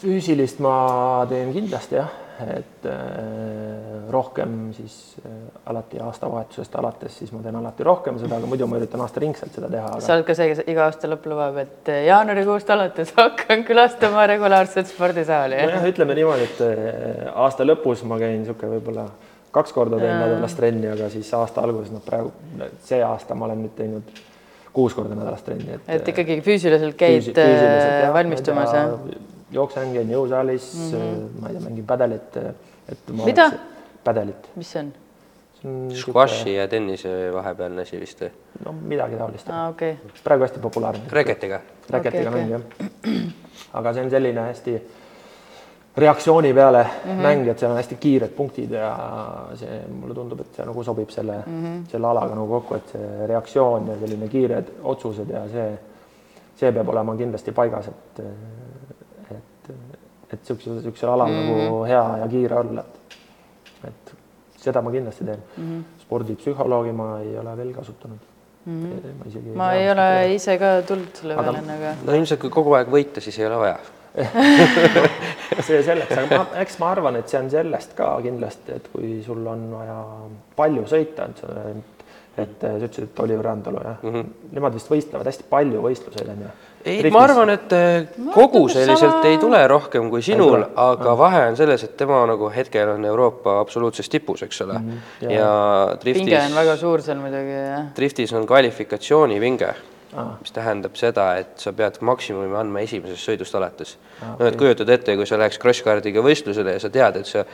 füüsilist ma teen kindlasti jah, et äh, rohkem siis äh, alati aastavahetusest alates, siis ma teen alati rohkem seda, aga muidu ma üritan aastaringselt seda teha aga.... sa oled ka see, kes iga aasta lõpp lubab, et äh, jaanuarikuust alates hakkan külastama regulaarset spordisaali. nojah, ütleme niimoodi, et äh, aasta lõpus ma käin niisugune võib-olla kaks korda teen nädalas trenni, aga siis aasta alguses, noh, praegu see aasta ma olen nüüd teinud kuus korda nädalas trenni, et. et ikkagi füüsiliselt käid füüsi, füüsiliselt, jah, valmistumas, jah? jooksen, käin jõusaalis mm, -hmm. ma ei tea, mängin pädelit, et mida? pädelit. mis see on? Squashi ja tennise vahepealne asi vist või? no midagi taolist ah,. Okay. praegu hästi populaarne. Reketiga? Reketiga okay, mäng okay. jah. aga see on selline hästi reaktsiooni peale mm -hmm. mäng, et seal on hästi kiired punktid ja see mulle tundub, et see nagu sobib selle mm, -hmm. selle alaga nagu kokku, et see reaktsioon ja selline kiired otsused ja see, see peab olema kindlasti paigas, et et, et niisugusel, niisugusel alal mm -hmm. nagu hea ja kiire olla, et, et seda ma kindlasti teen mm. -hmm. spordipsühholoogi ma ei ole veel kasutanud mm. -hmm. ma isegi ma ei, ole ise ka tulnud selle peale enne, aga. no ilmselt, kui kogu aeg võita, siis ei ole vaja see selleks, aga ma, eks ma arvan, et see on sellest ka kindlasti, et kui sul on vaja palju sõita, et et sa ütlesid, et Oliver Randalu jah mm, -hmm. nemad vist võistlevad hästi palju võistluseid on ju ei, ma arvan, et koguseliselt sama... ei tule rohkem kui sinul, aga vahe on selles, et tema nagu hetkel on Euroopa absoluutses tipus, eks ole mm. -hmm. ja, ja driftis. pinge on väga suur seal muidugi, jah. driftis on kvalifikatsioonipinge mis tähendab seda, et sa pead maksimumi andma esimesest sõidust alates. No et kujutad ette, kui sa läheks cross-cardiga võistlusele ja sa tead, et sa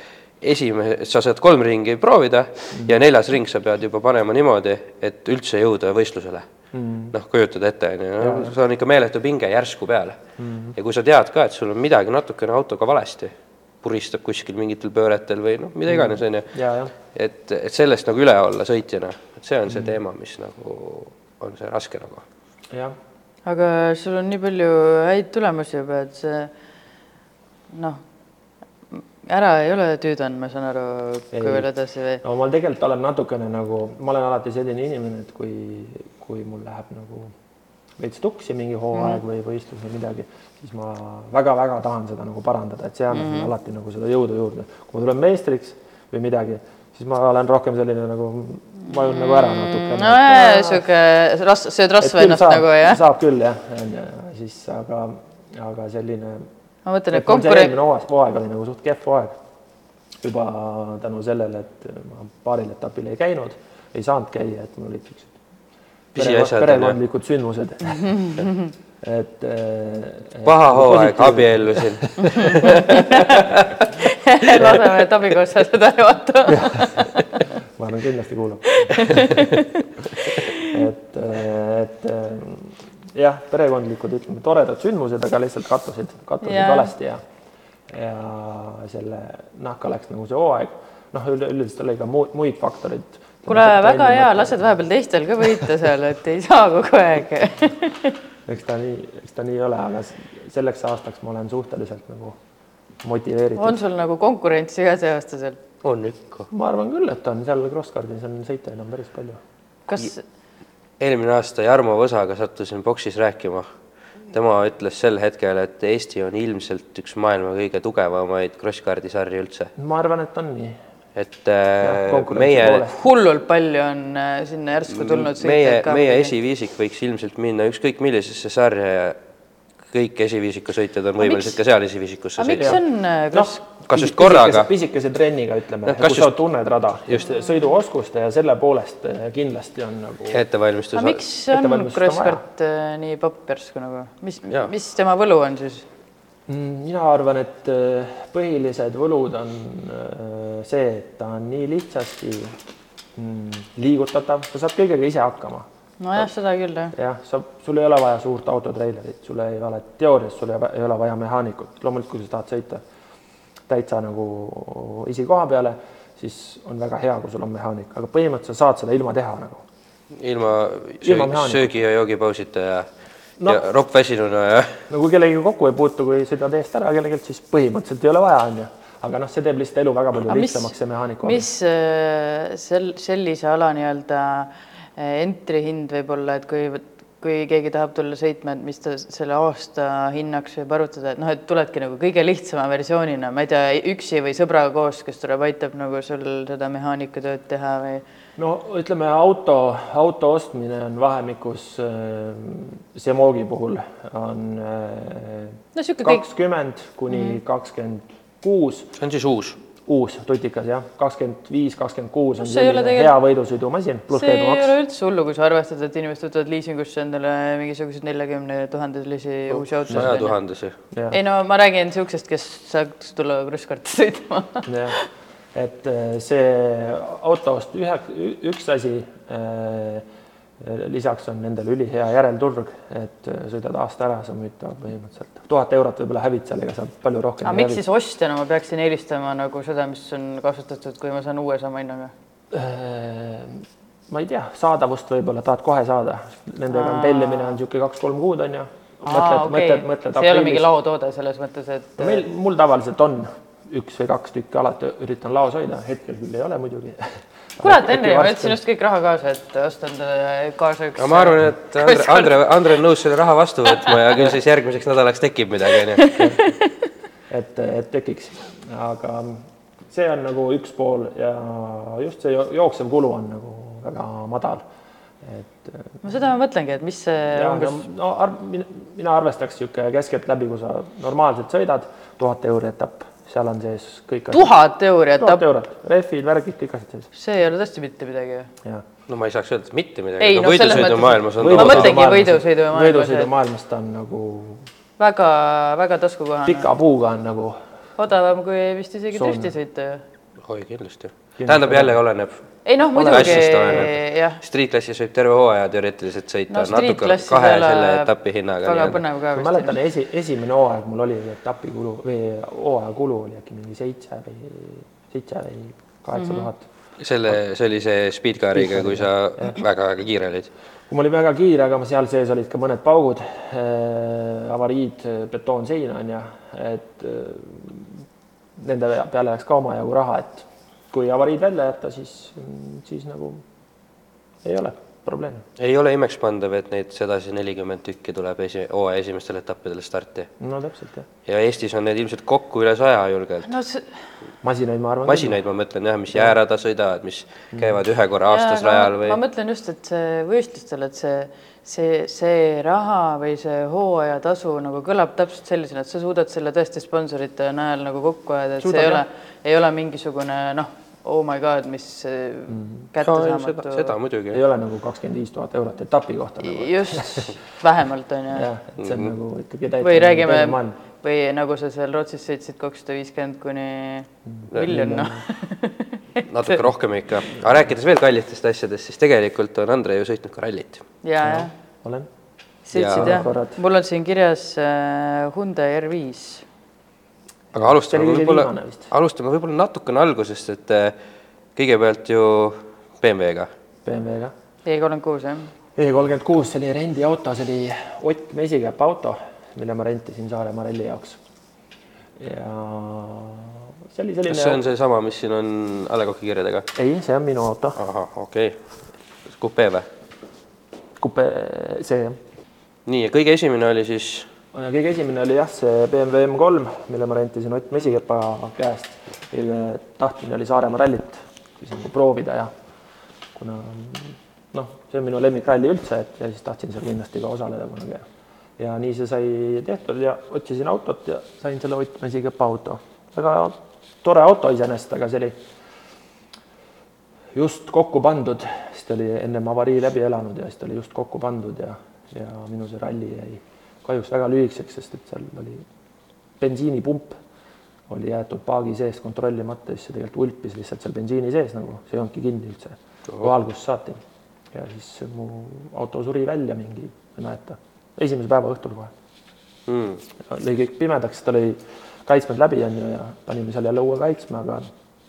esimene, sa saad kolm ringi proovida mm ja neljas ring sa pead juba panema niimoodi, et üldse jõuda võistlusele. Mm.. noh, kujutad ette, on ju, no see on ikka meeletu pinge järsku peale mm.. ja kui sa tead ka, et sul on midagi natukene autoga valesti, puristab kuskil mingitel pööretel või noh, mida iganes, on ju. et, et sellest nagu üle olla sõitjana, et see on see mm. teema, mis nagu on see raske nagu. Aga sul on nii palju häid tulemusi juba, et see noh ära ei ole tüüdanud, ma saan aru, kui veel edasi või? no ma tegelikult olen natukene nagu, ma olen alati selline inimene, et kui, kui mul läheb nagu veits tuksi mingi hooaeg mm. või võistlus või midagi, siis ma väga-väga tahan seda nagu parandada, et see annab mm -hmm. alati nagu seda jõudu juurde. kui ma tulen meistriks või midagi, siis ma olen rohkem selline nagu, vajun nagu ära natuke. no sihuke ras-, sööd rasva ennast saab, nagu jah? saab küll jah, siis aga, aga selline ma mõtlen, et konkurent. eelmine hooaeg, hooaeg oli nagu suht kehv hooaeg. juba tänu sellele, et ma paaril etapil ei käinud, ei saanud käia, et mul olid siuksed pere, perekondlikud sündmused et, et. paha hooaeg, abiellusin laseme, et abikaasa seda vaata kindlasti kuulab et, et jah, perekondlikud, ütleme, toredad sündmused, aga lihtsalt kattusid, kattusid yeah. valesti ja ja selle nahka läks nagu see hooaeg, noh, üleüldiselt oli ka muud, muid faktoreid. kuule, väga hea, lased vahepeal teistel ka võita seal, et ei saa kogu aeg eks ta nii, eks ta nii ole, aga selleks aastaks ma olen suhteliselt nagu motiveeritud. on sul nagu konkurentsi ka see aasta seal? On ikka. ma arvan küll, et on seal Crosskardis on sõitjaid on päris palju. kas eelmine aasta Jarmo Võsaga sattusin boksis rääkima. tema ütles sel hetkel, et Eesti on ilmselt üks maailma kõige tugevamaid crosscardi sarju üldse. ma arvan, et on nii. et ja, äh, meie. hullult palju on äh, sinna järsku tulnud. meie, meie esiviisik võiks ilmselt minna ükskõik millisesse sarja kõik esiviisiku sõitjad on võimelised miks- ka seal esiviisikusse sõitma. on äh, kas noh, kas just korraga? pisikese trenniga ütleme Noh, no,, kui sa just- tunned rada, just sõiduoskuste ja selle poolest eh, kindlasti on nagu ettevalmistus aga miks on crosskart äh, nii popp järsku nagu, mis mis tema võlu on siis? Mm, mina arvan, et eh, põhilised võlud on eh, see, et ta on nii lihtsasti mm, liigutatav, sa saad kõigega ise hakkama nojah, seda küll jah. jah, sa, sul ei ole vaja suurt autotreilerit, sul ei ole teoorias, sul ei ole- vaja mehaanikut, loomulikult kui sa tahad sõita täitsa nagu esikoha peale, siis on väga hea, kui sul on mehaanik, aga põhimõtteliselt sa saad seda ilma teha nagu. ilma, Ilma söögi, söögi ja joogipausita ja No. ja roppväsinuna ja no kui kellegagi kokku ei puutu, kui sõidad eest ära kellelgi, siis põhimõtteliselt ei ole vaja, on ju. aga noh, see teeb lihtsalt elu väga palju lihtsamaks, see mehaaniku. mis äh, sel, sellise ala nii-öelda äh, entry hind võib olla, et kui, kui keegi tahab tulla sõitma, et mis ta selle aasta hinnaks võib arvutada, et noh, et tuledki nagu kõige lihtsama versioonina, ma ei tea, üksi või sõbraga koos, kes tuleb, aitab nagu sul seda mehaanikatööd teha või? No ütleme, auto, auto ostmine on vahemikus äh, Semogi puhul on äh, no niisugune kõik, kakskümmend kuni kakskümmend kuus. See on siis uus. Uus tutikas jah, kakskümmend viis, kakskümmend kuus on selline tegelikult- hea võidusõidumasin see ei ole üldse hullu, kui sa arvestad, et inimesed võtavad liisingusse endale mingisuguseid neljakümne tuhandelisi uusi autosid. sajatuhandesi. ei no ma räägin niisugusest, kes saaks tulla krusskaarti sõitma. Jah, et äh, see autost ühe, üks asi äh, lisaks on nendel ülihea järelturg, et äh, sõidad aasta ära, sa müüd ta põhimõtteliselt tuhat eurot võib-olla hävid seal, ega sa palju rohkem aga miks siis ostjana ma peaksin eelistama nagu seda, mis on kasutatud, kui ma saan uue sama hinnaga? Äh, ma ei tea, saadavust võib-olla tahad kohe saada, nendega on tellimine on niisugune kaks-kolm kuud on ju. mõtled, mõtled, mõtled see ei ole mingi laotoode selles mõttes, et meil, mul tavaliselt on üks või kaks tükki alati üritan laos hoida, hetkel küll ei ole muidugi. kurat, Henri, ma võtsin just kõik raha kaasa, et osta endale kaasa üks. aga ma arvan, et Andre, Andre, Andre on nõus selle raha vastu võtma ja küll siis järgmiseks nädalaks tekib midagi, onju. et, et tekiks, aga see on nagu üks pool ja just see jo- jooksev kulu on nagu väga madal. et no seda ma mõtlengi, et mis see umbes no, no ar, mina, mina arvestaks niisugune keskeltläbi, kui sa normaalselt sõidad, tuhat euri etapp, seal on sees kõik. tuhat euri tuhat eurot, rehvid, värgid, kõik asjad sees, see ei ole tõesti mitte midagi no ma ei saaks öelda mitte midagi, Ei, aga no selles mõttes- ma mõtlengi võidusõidumaailmas, võidusõidumaailmas ta on nagu väga, väga taskukohane. pika puuga on nagu odavam kui vist isegi drifti sõita ju. oi, kindlasti. tähendab, jälle oleneb. ei noh, muidugi jah, Street-klassis võib terve hooaja teoreetiliselt sõita no natuke kahe selle etapi hinnaga. väga põnev ka ma mäletan esi, esimene hooaeg mul oli etapi kulu või hooaja kulu oli äkki mingi seitse või seitse või kaheksa Mhm. tuhat. selle, see oli see Speedcariga, kui sa väga-väga kiire olid. kui ma olin väga kiire, aga ma seal sees olid ka mõned paugud äh,, avariid, betoonseina on ju, et äh, nende peale läks ka omajagu raha, et kui avariid välja jätta, siis, siis nagu ei ole probleemi. ei ole imekspandav, et neid sedasi nelikümmend tükki tuleb esi, hooaja esimestel etappidel starti no täpselt jah, ja Eestis on neid ilmselt kokku üle saja julgelt. no see masinaid ma arvan. masinaid ma mõtlen jah, mis jäärada sõidavad, mis käivad ühe korra aastas aga rajal ma- või ma mõtlen just, et see võistlustel, et see, see, see raha või see hooajatasu nagu kõlab täpselt sellisena, et sa suudad selle tõesti sponsorite najal nagu kokku ajada, et Suudad, see ei ole ei ole mingisugune noh, oh my god, mis mm. kättesaamatu. seda muidugi ei. ole nagu kakskümmend viis tuhat eurot etapi kohta nagu. just, vähemalt on ju. jah, et see on nagu ikkagi täitsa või räägime teine maailm. või nagu sa seal Rootsis sõitsid kakssada viiskümmend kuni miljon, noh. natuke rohkem ikka, aga rääkides veel kallitest asjadest, siis tegelikult on Andre ju sõitnud ka rallit. ja, jah, olen, sõitsid Ja- jah? Mul on siin kirjas äh, Hyundai R5 aga alustame võib-olla alustame võib-olla natukene algusest, et eh, kõigepealt ju BMW-ga. BMW-ga. E36 jah. E kolmkümmend kuus, see oli rendiauto, see oli Ott Mesikäpp auto, mille ma rentisin Saaremaa ralli jaoks. ja see oli kas see on selline, seesama, mis siin on A Le Coq'i kirjadega? ei, see on minu auto, ahah, okei okay.. kupe või? kupe, see jah. nii, ja kõige esimene oli siis, kõige esimene oli jah, see BMW M3, mille ma rentisin Ott Mesikäpa käest, mille tahtmine oli Saaremaa rallit siis nagu proovida ja kuna noh, see on minu lemmikralli üldse, et ja siis tahtsin seal kindlasti ka osaleda kunagi. ja nii see sai tehtud ja otsisin autot ja sain selle Ott Mesikepa auto. väga tore auto iseenesest, aga see oli just kokku pandud, siis ta oli ennem avarii läbi elanud ja siis ta oli just kokku pandud ja, ja minu see ralli jäi kahjuks väga lühikeseks, sest et seal oli bensiinipump oli jäetud paagi sees kontrollimata, siis see tegelikult ulpis lihtsalt seal bensiini sees nagu, see ei olnudki kinni üldse, algusest saati. ja siis mu auto suri välja mingi, ma ei mäleta, esimese päeva õhtul kohe mm. lõi kõik pimedaks, ta lõi kaitsmed läbi, onju, ja panime seal jälle uue kaitsme, aga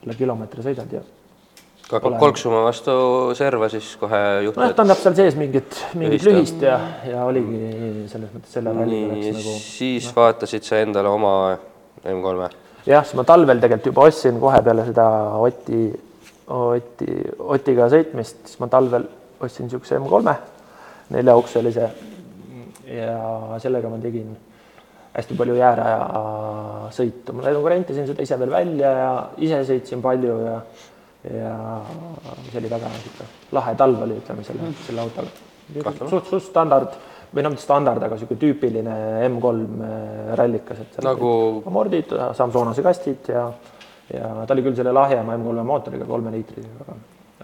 üle kilomeetri sõidad ja kui hakkab kolksuma vastu serva, siis kohe nojah, juhtub, ta annab seal sees mingit, mingit Lühist, jah. lühist ja, ja oligi selles mõttes selle ralliga läks nagu siis vaatasid sa endale oma M3-e. jah, siis ma talvel tegelikult juba ostsin kohe peale seda Oti, Oti, Otiga sõitmist, siis ma talvel ostsin niisuguse M3-e, neljaukselise ja sellega ma tegin hästi palju jääraja sõitu, ma nagu rentisin seda ise veel välja ja ise sõitsin palju ja ja see oli väga niisugune lahe talv oli, ütleme selle, selle autoga. suht, suht standard või noh, mitte standard, aga niisugune tüüpiline M3 rallikas, et Nagu- mordid, Samsonase kastid ja ja ta oli küll selle lahjema M3 mootoriga, kolmeliitrisega, aga,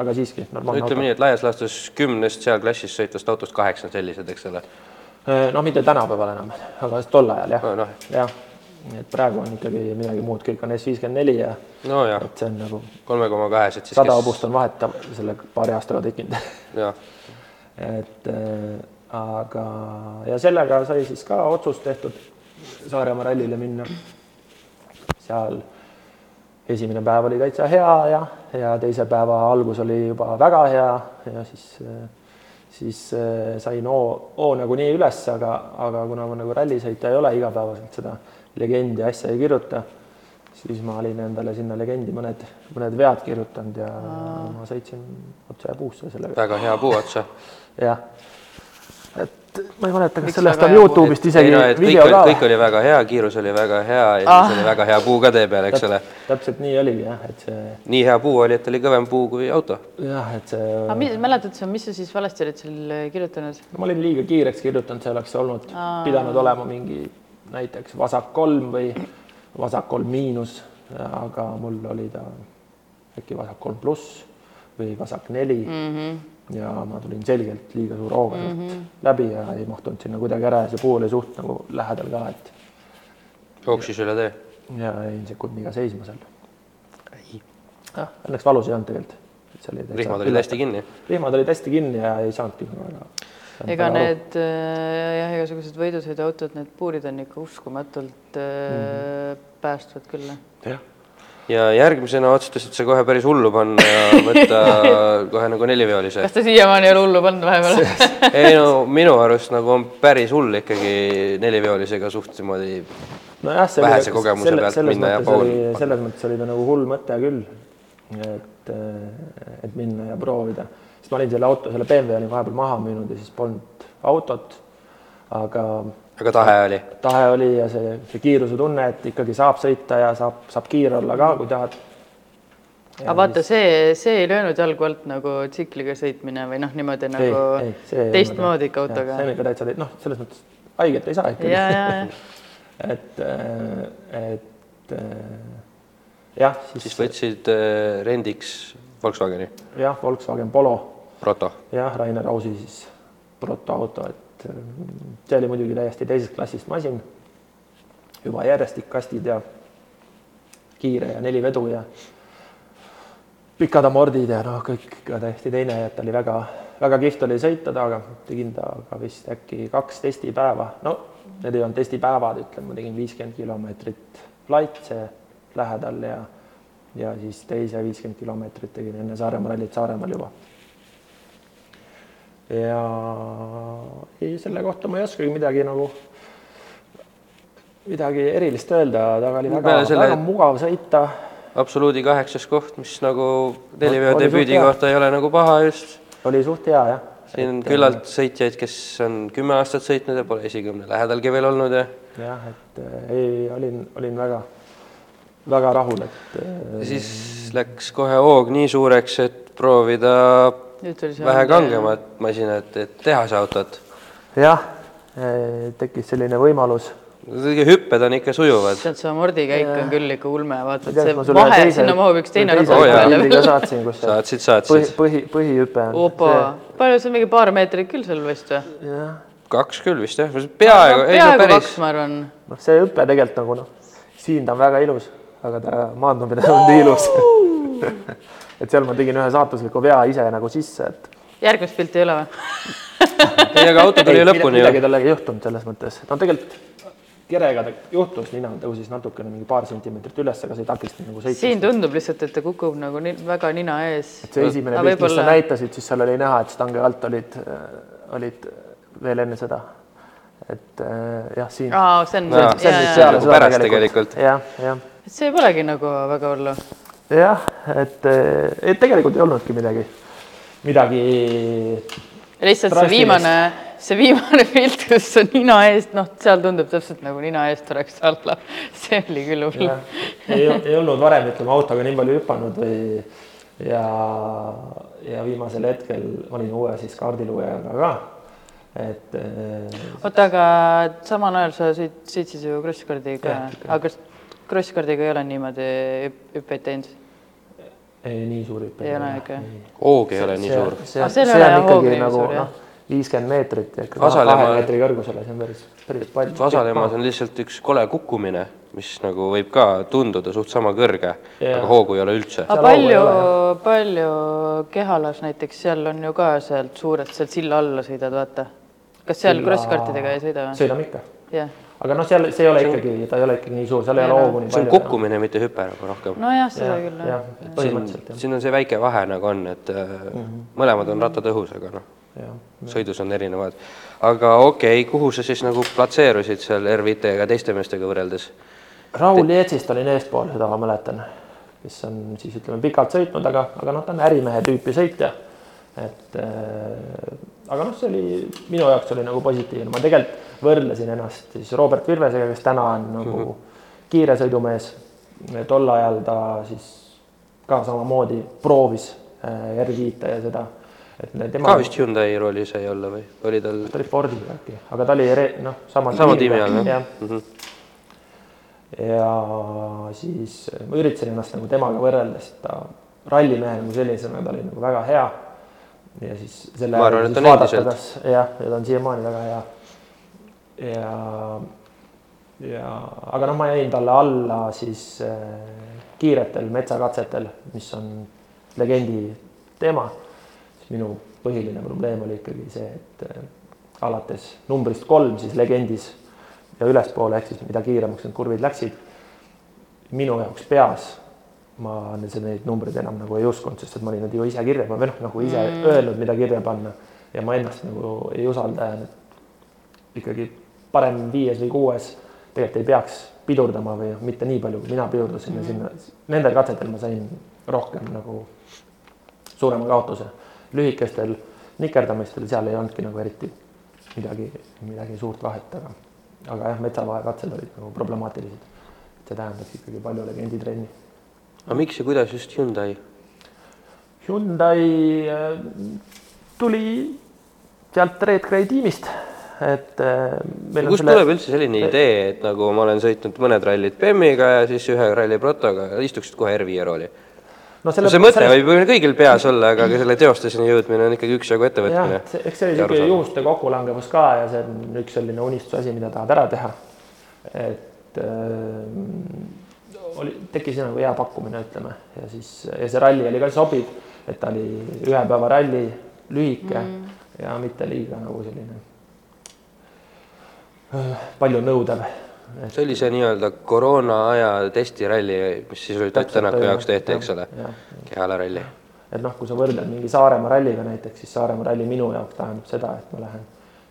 aga siiski no normaalne ütleme nii, et laias laastus kümnest seal klassis sõitvast autost kaheksa on sellised, eks ole. Noh, mitte tänapäeval enam, aga tol ajal jah no noh, jah, et praegu on ikkagi midagi muud, kõik on S54 ja nojah, et see on nagu kolme koma kahesed siis. sada hobust on vahet selle paari aastaga tekkinud jah, et äh, aga, ja sellega sai siis ka otsus tehtud Saaremaa rallile minna. seal esimene päev oli täitsa hea ja, ja teise päeva algus oli juba väga hea ja siis, siis äh, sain hoo, hoo nagunii üles, aga, aga kuna ma nagu rallisõitja ei ole igapäevaselt seda legendi asja ei kirjuta, siis ma olin endale sinna legendi mõned, mõned vead kirjutanud ja ma sõitsin otse puusse sellega väga hea puu otsa. jah, ma ei mäleta, kas Miks sellest on Youtube'ist isegi ei no, et kõik video oli, ka kõik oli väga hea, kiirus oli väga hea ja Ah. siis oli väga hea puu ka tee peal, eks ole. täpselt nii oligi jah, et see nii hea puu oli, et oli kõvem puu kui auto. jah, et see aga mis, mäletad sa, mis sa siis valesti olid seal kirjutanud? no, ma olin liiga kiireks kirjutanud, see oleks olnud pidanud olema mingi näiteks vasak kolm või vasak kolm miinus, aga mul oli ta äkki vasak kolm pluss või vasak neli mm. -hmm. Ja ma tulin selgelt liiga suure hooga mm -hmm. läbi ja ei mahtunud sinna kuidagi ära ja see puu oli suht nagu lähedal ka, et jooksis üle tee. ja jäin sekundiga seisma seal. jah, õnneks valus ei olnud tegelikult. rihmad olid hästi kinni. rihmad olid hästi kinni ja ei saanudki väga. ega need äh, jah, igasugused võidusõiduautod, need puurid on ikka uskumatult äh, päästvad küll. jah, ja järgmisena otsustasid sa kohe päris hullu panna ja võtta kohe nagu neliveolise. kas ta siiamaani ei ole hullu pannud vahepeal? ei no minu arust nagu on päris hull ikkagi neliviolisega suht niimoodi nojah, see Vähese kogemuse pealt selles minna ja mõttes Paul- selles mõttes oli ta nagu hull mõte küll, et, et minna ja proovida, sest ma olin selle auto, selle BMW olin vahepeal maha müünud ja siis polnud autot, aga aga tahe oli. tahe oli ja see, see kiiruse tunne, et ikkagi saab sõita ja saab, saab kiire olla ka, kui tahad. aga vaata, see, see ei löönud jalgu alt nagu tsikliga sõitmine või noh, niimoodi nagu teistmoodi ikka autoga. see on ikka täitsa, noh, selles mõttes haiget ei saa ikkagi. ja, ja, ja et, et jah, siis siis võtsid äh, rendiks Volkswageni jah, Volkswagen Polo, Proto. jah, Rainer Ausi siis protoauto, et äh, see oli muidugi täiesti teisest klassist masin, juba järjestikkastid ja kiire ja neli vedu ja pikad amordid ja noh, kõik ikka täiesti teine, et oli väga, väga kihvt oli sõita temaga, tegin temaga vist äkki kaks testipäeva, no need ei olnud testipäevad, ütleme, ma tegin viiskümmend kilomeetrit Laitse lähedal ja ja siis teise viiskümmend kilomeetrit tegin enne Saaremaa rallit Saaremaal juba. Ja ei, selle kohta ma ei oskagi midagi nagu, midagi erilist öelda, taga oli väga, selle- väga mugav sõita absoluudi kaheksas koht, mis nagu suht debüüdi kohta ei ole nagu paha just. oli suht hea jah. siin on küllalt sõitjaid, kes on kümme aastat sõitnud ja pole esikümne lähedalgi veel olnud ja jah, et äh, ei, olin, olin väga, väga rahul, et äh, siis läks kohe hoog nii suureks, et proovida vähe kangemat masinat, et tehase autot. jah, tekkis selline võimalus hüpped on ikka sujuvad. sealt see amordikäik on küll ikka ulme, vaata, et see vahe, teise- sinna mahub üks teine rada Oh, peale. saatsin, kus see saatsid, põhi, saatsid. põhi, põhihüpe on. opa, palju see on mingi paar meetrit küll seal vist või? kaks küll vist jah, peaaegu, ei no peaaegu päris kaks, ma arvan. noh, see hüpe tegelikult nagu noh, siin ta on väga ilus, aga ta maandumine on nii ilus. et seal ma tegin ühe saatusliku vea ise nagu sisse, et järgmist pilti ei ole või? ei aga auto tuli Ei, lõpuni midagi ju. talle ei juhtunud selles mõttes, no tegelikult kerega ta juhtus, nina tõusis natukene mingi paar sentimeetrit üles, aga see ei takistanud nagu sõitmist. siin tundub lihtsalt, et ta kukub nagu nii, väga nina ees. see esimene pilt, mis sa näitasid, siis seal oli näha, et stange alt olid, olid veel enne seda. et äh, jah, siin. aa, see on, jaa, see on Nagu seda pärast tegelikult. jah, jah, et see polegi nagu väga hullu. jah, et, et tegelikult ei olnudki midagi, midagi lihtsalt see viimane, see viimane pilt, kus on nina eest, noh, seal tundub täpselt nagu nina eest oleks alla. see oli küll hull ei, ei olnud varem ütleme autoga nii palju hüpanud või ja, ja viimasel hetkel olin uue siis kaardilugejaga ka. et äh, oota, aga samal ajal sa sõit, sõitsid ju krosskardiga aga kas krosskardiga ei ole niimoodi hüp- hüppeid teinud? ei nii suur hüpe. Ei ole ikka? hoog ei ole nii suur. see, ole on ikkagi nagu noh, viiskümmend meetrit ja kahe meetri kõrgusele, see on päris, päris palju. Vasalemmas on lihtsalt üks kole kukkumine, mis nagu võib ka tunduda suht sama kõrge, Jaa. aga hoogu ei ole üldse. aga ei palju, palju Kehalas näiteks, seal on ju ka sealt suurelt sealt silla alla sõidad, vaata. kas seal krosskartidega ei sõida või? sõidame ikka, jah, aga noh, seal see ei ole ikkagi, ta ei ole ikkagi nii suur, seal ei ole hoogu nii see on palju. kukkumine, mitte hüpe nagu rohkem. nojah, seda küll jah, põhimõtteliselt jah, siin on see väike vahe nagu on, et äh, mõlemad on rattad õhus, aga noh, sõidus on erinevad. aga okei okay,, kuhu sa siis nagu platseerusid seal RVT-ga teiste meestega võrreldes? Raul Jeetsist olin eespool, seda ma mäletan, kes on siis ütleme pikalt sõitnud, aga, aga noh, ta on ärimehe tüüpi sõitja. et äh, aga noh, see oli minu jaoks oli nagu positiivne, ma tegelikult võrdlesin ennast siis Robert Virvesega, kes täna on nagu mm -hmm. kiiresõidumees. tol ajal ta siis ka samamoodi proovis äh, R5-e ja seda, et tema ka vist Hyundai rollis ei olla või oli tal? ta oli Fordiga äkki, aga ta oli noh, sama sama tiimi all jah jah, mm? -hmm. ja siis ma üritasin ennast nagu temaga võrrelda, sest ta rallimehe nagu sellisena, ta oli nagu väga hea. Ja siis selle Ma arvan, et on endiselt. jah, ja ta on siiamaani väga hea. ja, ja aga noh, ma jäin talle alla siis äh, kiiretel metsakatsetel, mis on legendi teema. minu põhiline probleem oli ikkagi see, et äh, alates numbrist kolm siis legendis ja ülespoole ehk siis mida kiiremaks need kurvid läksid, minu jaoks peas ma nüüd neid numbreid enam nagu ei uskunud, sest et ma olin need ju ise kirja pannud või noh, nagu ise mm. öelnud, mida kirja panna ja ma ennast nagu ei usalda ja ikkagi parem viies või kuues tegelikult ei peaks pidurdama või mitte nii palju, kui mina pidurdasin ja sinna, nendel katsetel ma sain rohkem nagu suurema kaotuse. lühikestel nikerdamistel seal ei olnudki nagu eriti midagi, midagi suurt vahet, aga, aga jah, metsavaekatsed olid nagu problemaatilised. see tähendaks ikkagi palju legenditrenni aga miks ja kuidas just Hyundai? Hyundai äh, tuli sealt Red Gray tiimist, et äh, meil kust tuleb üldse selline idee, et nagu ma olen sõitnud mõned rallid BEM-iga ja siis ühe ralli Protoga, istuksid kohe R5 rooli? no no see mõte võib ju kõigil peas olla, aga selle teostuseni jõudmine on ikkagi üksjagu ettevõtmine., eks see oli niisugune juhuste kokkulangevus ka ja see on üks selline unistuse asi, mida tahad ära teha. et äh, oli, tekkis nagu hea pakkumine, ütleme, ja siis ja see ralli oli ka sobiv, et ta oli ühe päeva ralli, lühike mm. ja mitte liiga nagu selline äh, palju nõudev. see oli see nii-öelda koroona aja testiralli, mis siis oli Ott Tänaku jaoks tehti, eks ole, Kehala ralli. et noh, kui sa võrdled mingi Saaremaa ralliga näiteks, siis Saaremaa ralli minu jaoks tähendab seda, et ma lähen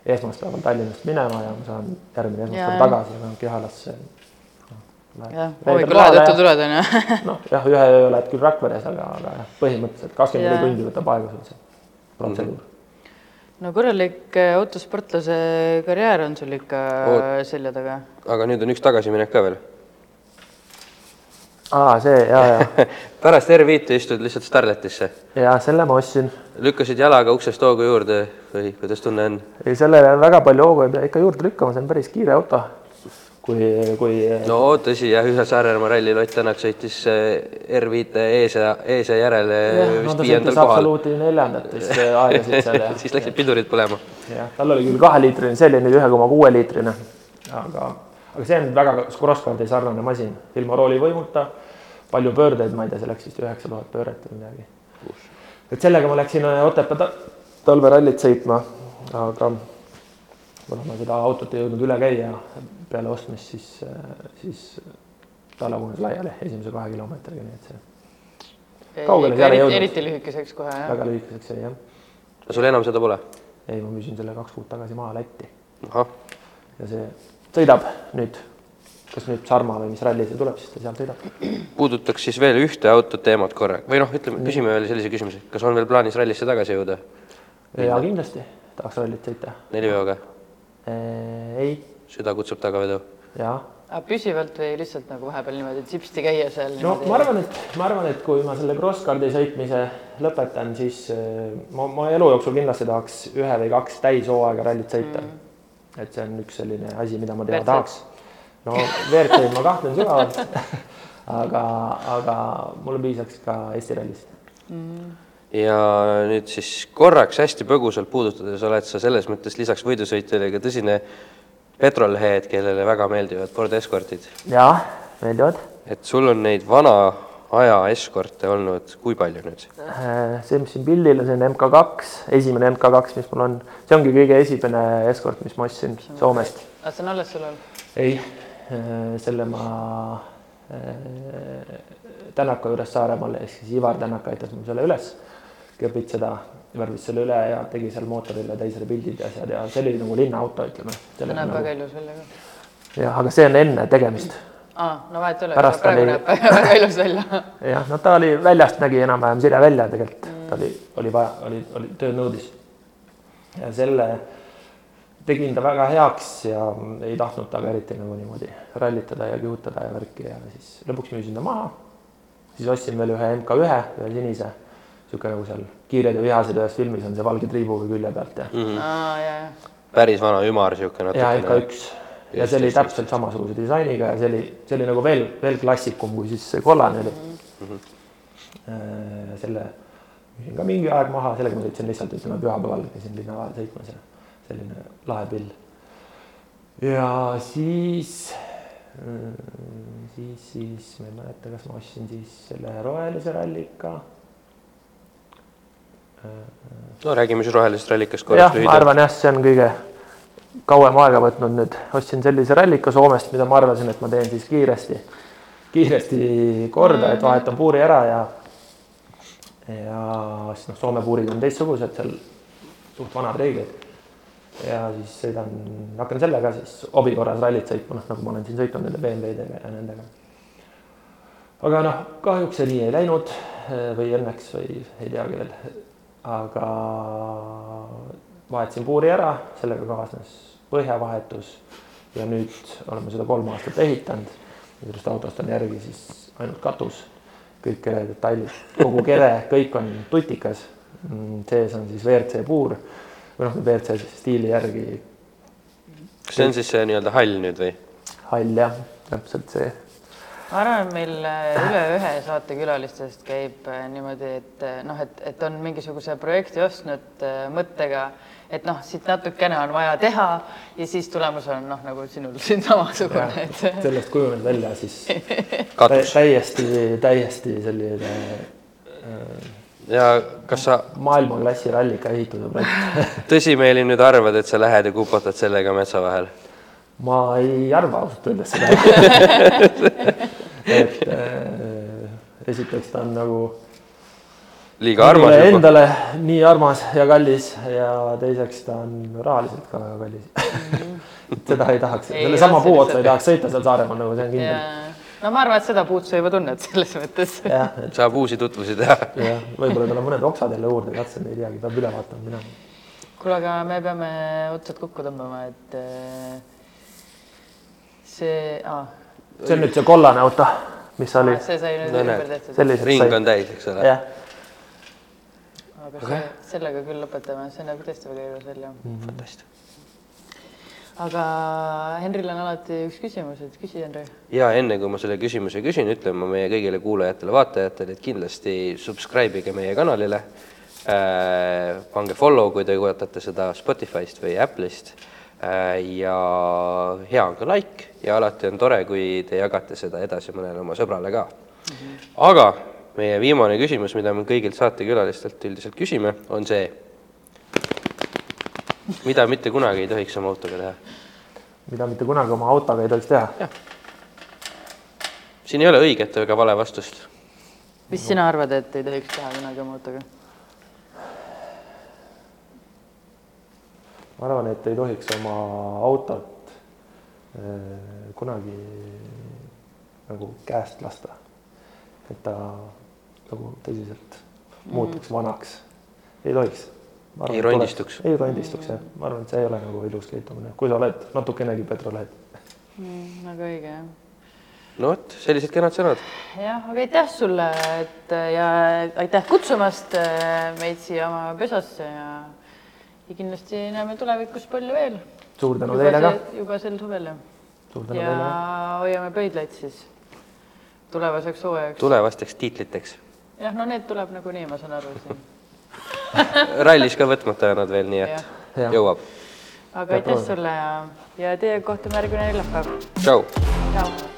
esmaspäeval Tallinnast minema ja ma saan järgmine esmaspäev tagasi ja lähen Kehalasse. Hommikul lähed, õhtul tuled, onju. noh, jah, ühe öö oled küll Rakveres, aga, aga jah, põhimõtteliselt kakskümmend neli tundi võtab aega sul see protseduur. no korralik äh, autosportlase karjäär on sul ikka Oot. selja taga. aga nüüd on üks tagasiminek ka veel. aa, see ja, ja, pärast R5-e istud lihtsalt Starletisse, ja selle ma ostsin lükkasid jalaga uksest hoogu juurde või kuidas tunne on? ei, sellele väga palju hoogu ei pea ikka juurde lükkama, see on päris kiire auto. kui, kui no tõsi jah, ühel Saaremaa rallil Ott Tänak sõitis eh, R5-e ees ja ees ja järele no vist ta viiendal kohal. absoluuti neljandat vist aegasid seal ja siis läksid pidurid põlema. jah, tal oli küll kaheliitrine, see oli nüüd ühe koma kuue liitrine, aga, aga see on väga crosscardi sarnane masin, ilma roolivõimuta, palju pöördeid, ma ei tea, see läks vist üheksa tuhat pööret või midagi. et sellega ma läksin äh, Otepää ta- talverallit sõitma, aga kuna ma seda autot ei jõudnud üle käia peale ostmist, siis, siis ta lagunes laiali esimese kahe kilomeetriga, nii et see Kaugele seal ei jõudnud. eriti lühikeseks kohe jah. väga lühikeseks jäi jah. sul enam seda pole? ei, ma müüsin selle kaks kuud tagasi maha Lätti ja see sõidab nüüd, kas nüüd Sarma või mis ralli see tuleb, siis ta seal sõidab. puudutaks siis veel ühte autot teemat korra või noh, ütleme, küsime veel sellise küsimuse, kas on veel plaanis rallisse tagasi jõuda ja kindlasti tahaks rallit sõita. neliveoga? ei, süda kutsub tagavedu. aga püsivalt või lihtsalt nagu vahepeal niimoodi tsipsti käia seal? no ma arvan, et ma arvan, et kui ma selle crosscardi sõitmise lõpetan, siis äh, ma, ma elu jooksul kindlasti tahaks ühe või kaks täishooaega rallit sõita mm.. et see on üks selline asi, mida ma teha WRC. tahaks. no WRC-d ma kahtlen sügavalt aga, aga mulle piisaks ka Eesti rallist. ja nüüd siis korraks hästi põgusalt puudutades oled sa selles mõttes lisaks võidusõitjale ka tõsine petrolhead, kellele väga meeldivad Ford Escortid. jaa, meeldivad. et sul on neid vana aja eskorte olnud kui palju nüüd? Äh, see, mis siin pildil on, see on MK2, esimene MK2, mis mul on, see ongi kõige esimene eskort, mis ma ostsin Soomest. aga see on alles sul all? ei, selle ma äh, Tänaka juures Saaremaal ehk siis Ivar Tänak aitas mul selle üles kepitseda, värvis selle üle ja tegi seal mootorile täisele pildid ja asjad ja see oli nagu linnaauto, ütleme. see näeb väga ilus välja ka. jah, aga see on enne tegemist. aa, no vahet ei ole, praegu oli- näeb väga, ilus välja. jah, no ta oli väljast nägi enam-vähem sire välja tegelikult mm., ta oli, oli vaja, oli, oli töö nõudis. ja selle tegin ta väga heaks ja ei tahtnud temaga eriti nagu niimoodi rallitada ja kihutada ja värki ja siis lõpuks müüsin ta maha. siis ostsin veel ühe MK1, ühe sinise, niisugune nagu seal Kiired ja vihased ühes filmis on see valge triibuga külje pealt ja aa, ja, ja. päris vana ümar niisugune ja natukene. MK1 ja see oli Just, just, täpselt samasuguse disainiga ja see oli, see oli nagu veel, veel klassikum kui siis see kollane oli mm. -hmm. selle müüsin ka mingi aeg maha, sellega ma sõitsin lihtsalt ütleme pühapäeval käisin linna vahel sõitmas ja selline lahe pill. ja siis, siis, siis ma ei mäleta, kas ma ostsin siis selle rohelise rallika. No räägime siis rohelisest rallikast korraks, ma lühidalt. arvan jah, see on kõige kauem aega võtnud nüüd, ostsin sellise rallika Soomest, mida ma arvasin, et ma teen siis kiiresti, kiiresti korda, et vahetan puuri ära ja ja siis noh, Soome puurid on teistsugused seal suht vanad reeglid. ja siis sõidan, hakkan sellega siis hobi korras rallit sõitma, noh nagu ma olen siin sõitnud nende BMW-dega ja nendega. aga noh, kahjuks see nii ei läinud või õnneks või ei teagi veel. Aga vahetasin puuri ära, sellega kaasnes põhjavahetus ja nüüd oleme seda kolm aastat ehitanud. sellest autost on järgi siis ainult katus, kõik kere detailid, kogu kere, kõik on tutikas. sees on siis WRC puur või noh, WRC stiili järgi kas see on siis see nii-öelda hall nüüd või? hall jah, täpselt see. Ma arvan, et meil äh, üle ühe saatekülalistest käib äh, niimoodi, et äh, noh, et, et on mingisuguse projekti ostnud mõttega, et noh, siit natukene on vaja teha ja siis tulemus on noh, nagu sinul siin samasugune, et sellest kujunes välja siis täiesti, täiesti selline äh, ja kas sa maailmaklassi rallika ehituse projekt. tõsimeeli nüüd arvad, et sa lähed ja kupatad sellega metsa vahel? ma ei arva ausalt öeldes seda. et äh, esiteks ta on nagu liiga armas juba. endale nii armas ja kallis ja teiseks ta on rahaliselt ka väga kallis. seda ei tahaks, Ei, sellesama jah, puu otsa ei tahaks sõita seal Saaremaal nagu see on kindel. no ma arvan, et seda puud sa juba tunned selles mõttes. et saab uusi tutvusi teha. jah, võib-olla tal on mõned oksad jälle juurde katsunud, ei teagi, peab üle vaatama minema. kuule, aga me peame otsad kokku tõmbama, et äh, see ah,, see on nüüd see kollane auto. mis oli see sai nüüd ümber tehtud. ring sai- on täis, eks ole. jah, aga see, sellega küll lõpetame, see näeb tõesti väga ilus välja. fantast. aga Henril on alati üks küsimus, et küsi, Henri. ja enne kui ma selle küsimuse küsin, ütlen ma meie kõigile kuulajatele-vaatajatele, et kindlasti subscribe ige meie kanalile äh,. pange follow, kui te kuulatate seda Spotify'st või Apple'ist äh,. Ja hea on ka like ja alati on tore, kui te jagate seda edasi mõnele oma sõbrale ka mm. -hmm. aga meie viimane küsimus, mida me kõigilt saatekülalistelt üldiselt küsime, on see, mida mitte kunagi ei tohiks oma autoga teha mida mitte kunagi oma autoga ei tohiks teha. siin ei ole õiget ega vale vastust. mis sina arvad, et ei tohiks teha kunagi oma autoga? Ma arvan, et ei tohiks oma autot äh, kunagi nagu käest lasta. et ta nagu tõsiselt muutuks vanaks. ei tohiks. Ei rondistuks. ei rondistuks jah, ma arvan, et see ei ole nagu ilus käitumine, kui sa oled natukenegi petroleid. Mm, väga õige jah. no vot, sellised kenad sõnad. jah, aga aitäh sulle, et ja aitäh kutsumast äh, meid siia oma pesasse ja, ja kindlasti näeme tulevikus palju veel. suur tänu teile ka. juba sel suvel ja teile. hoiame pöidlaid siis tulevaseks hooajaks. tulevasteks tiitliteks. jah, no need tuleb nagunii, ma saan aru siin. rallis ka võtmata jäänud veel, nii et Jah. jõuab. aga aitäh sulle ja, ja teiega kohtume järgmine neljapäev. tšau. tšau.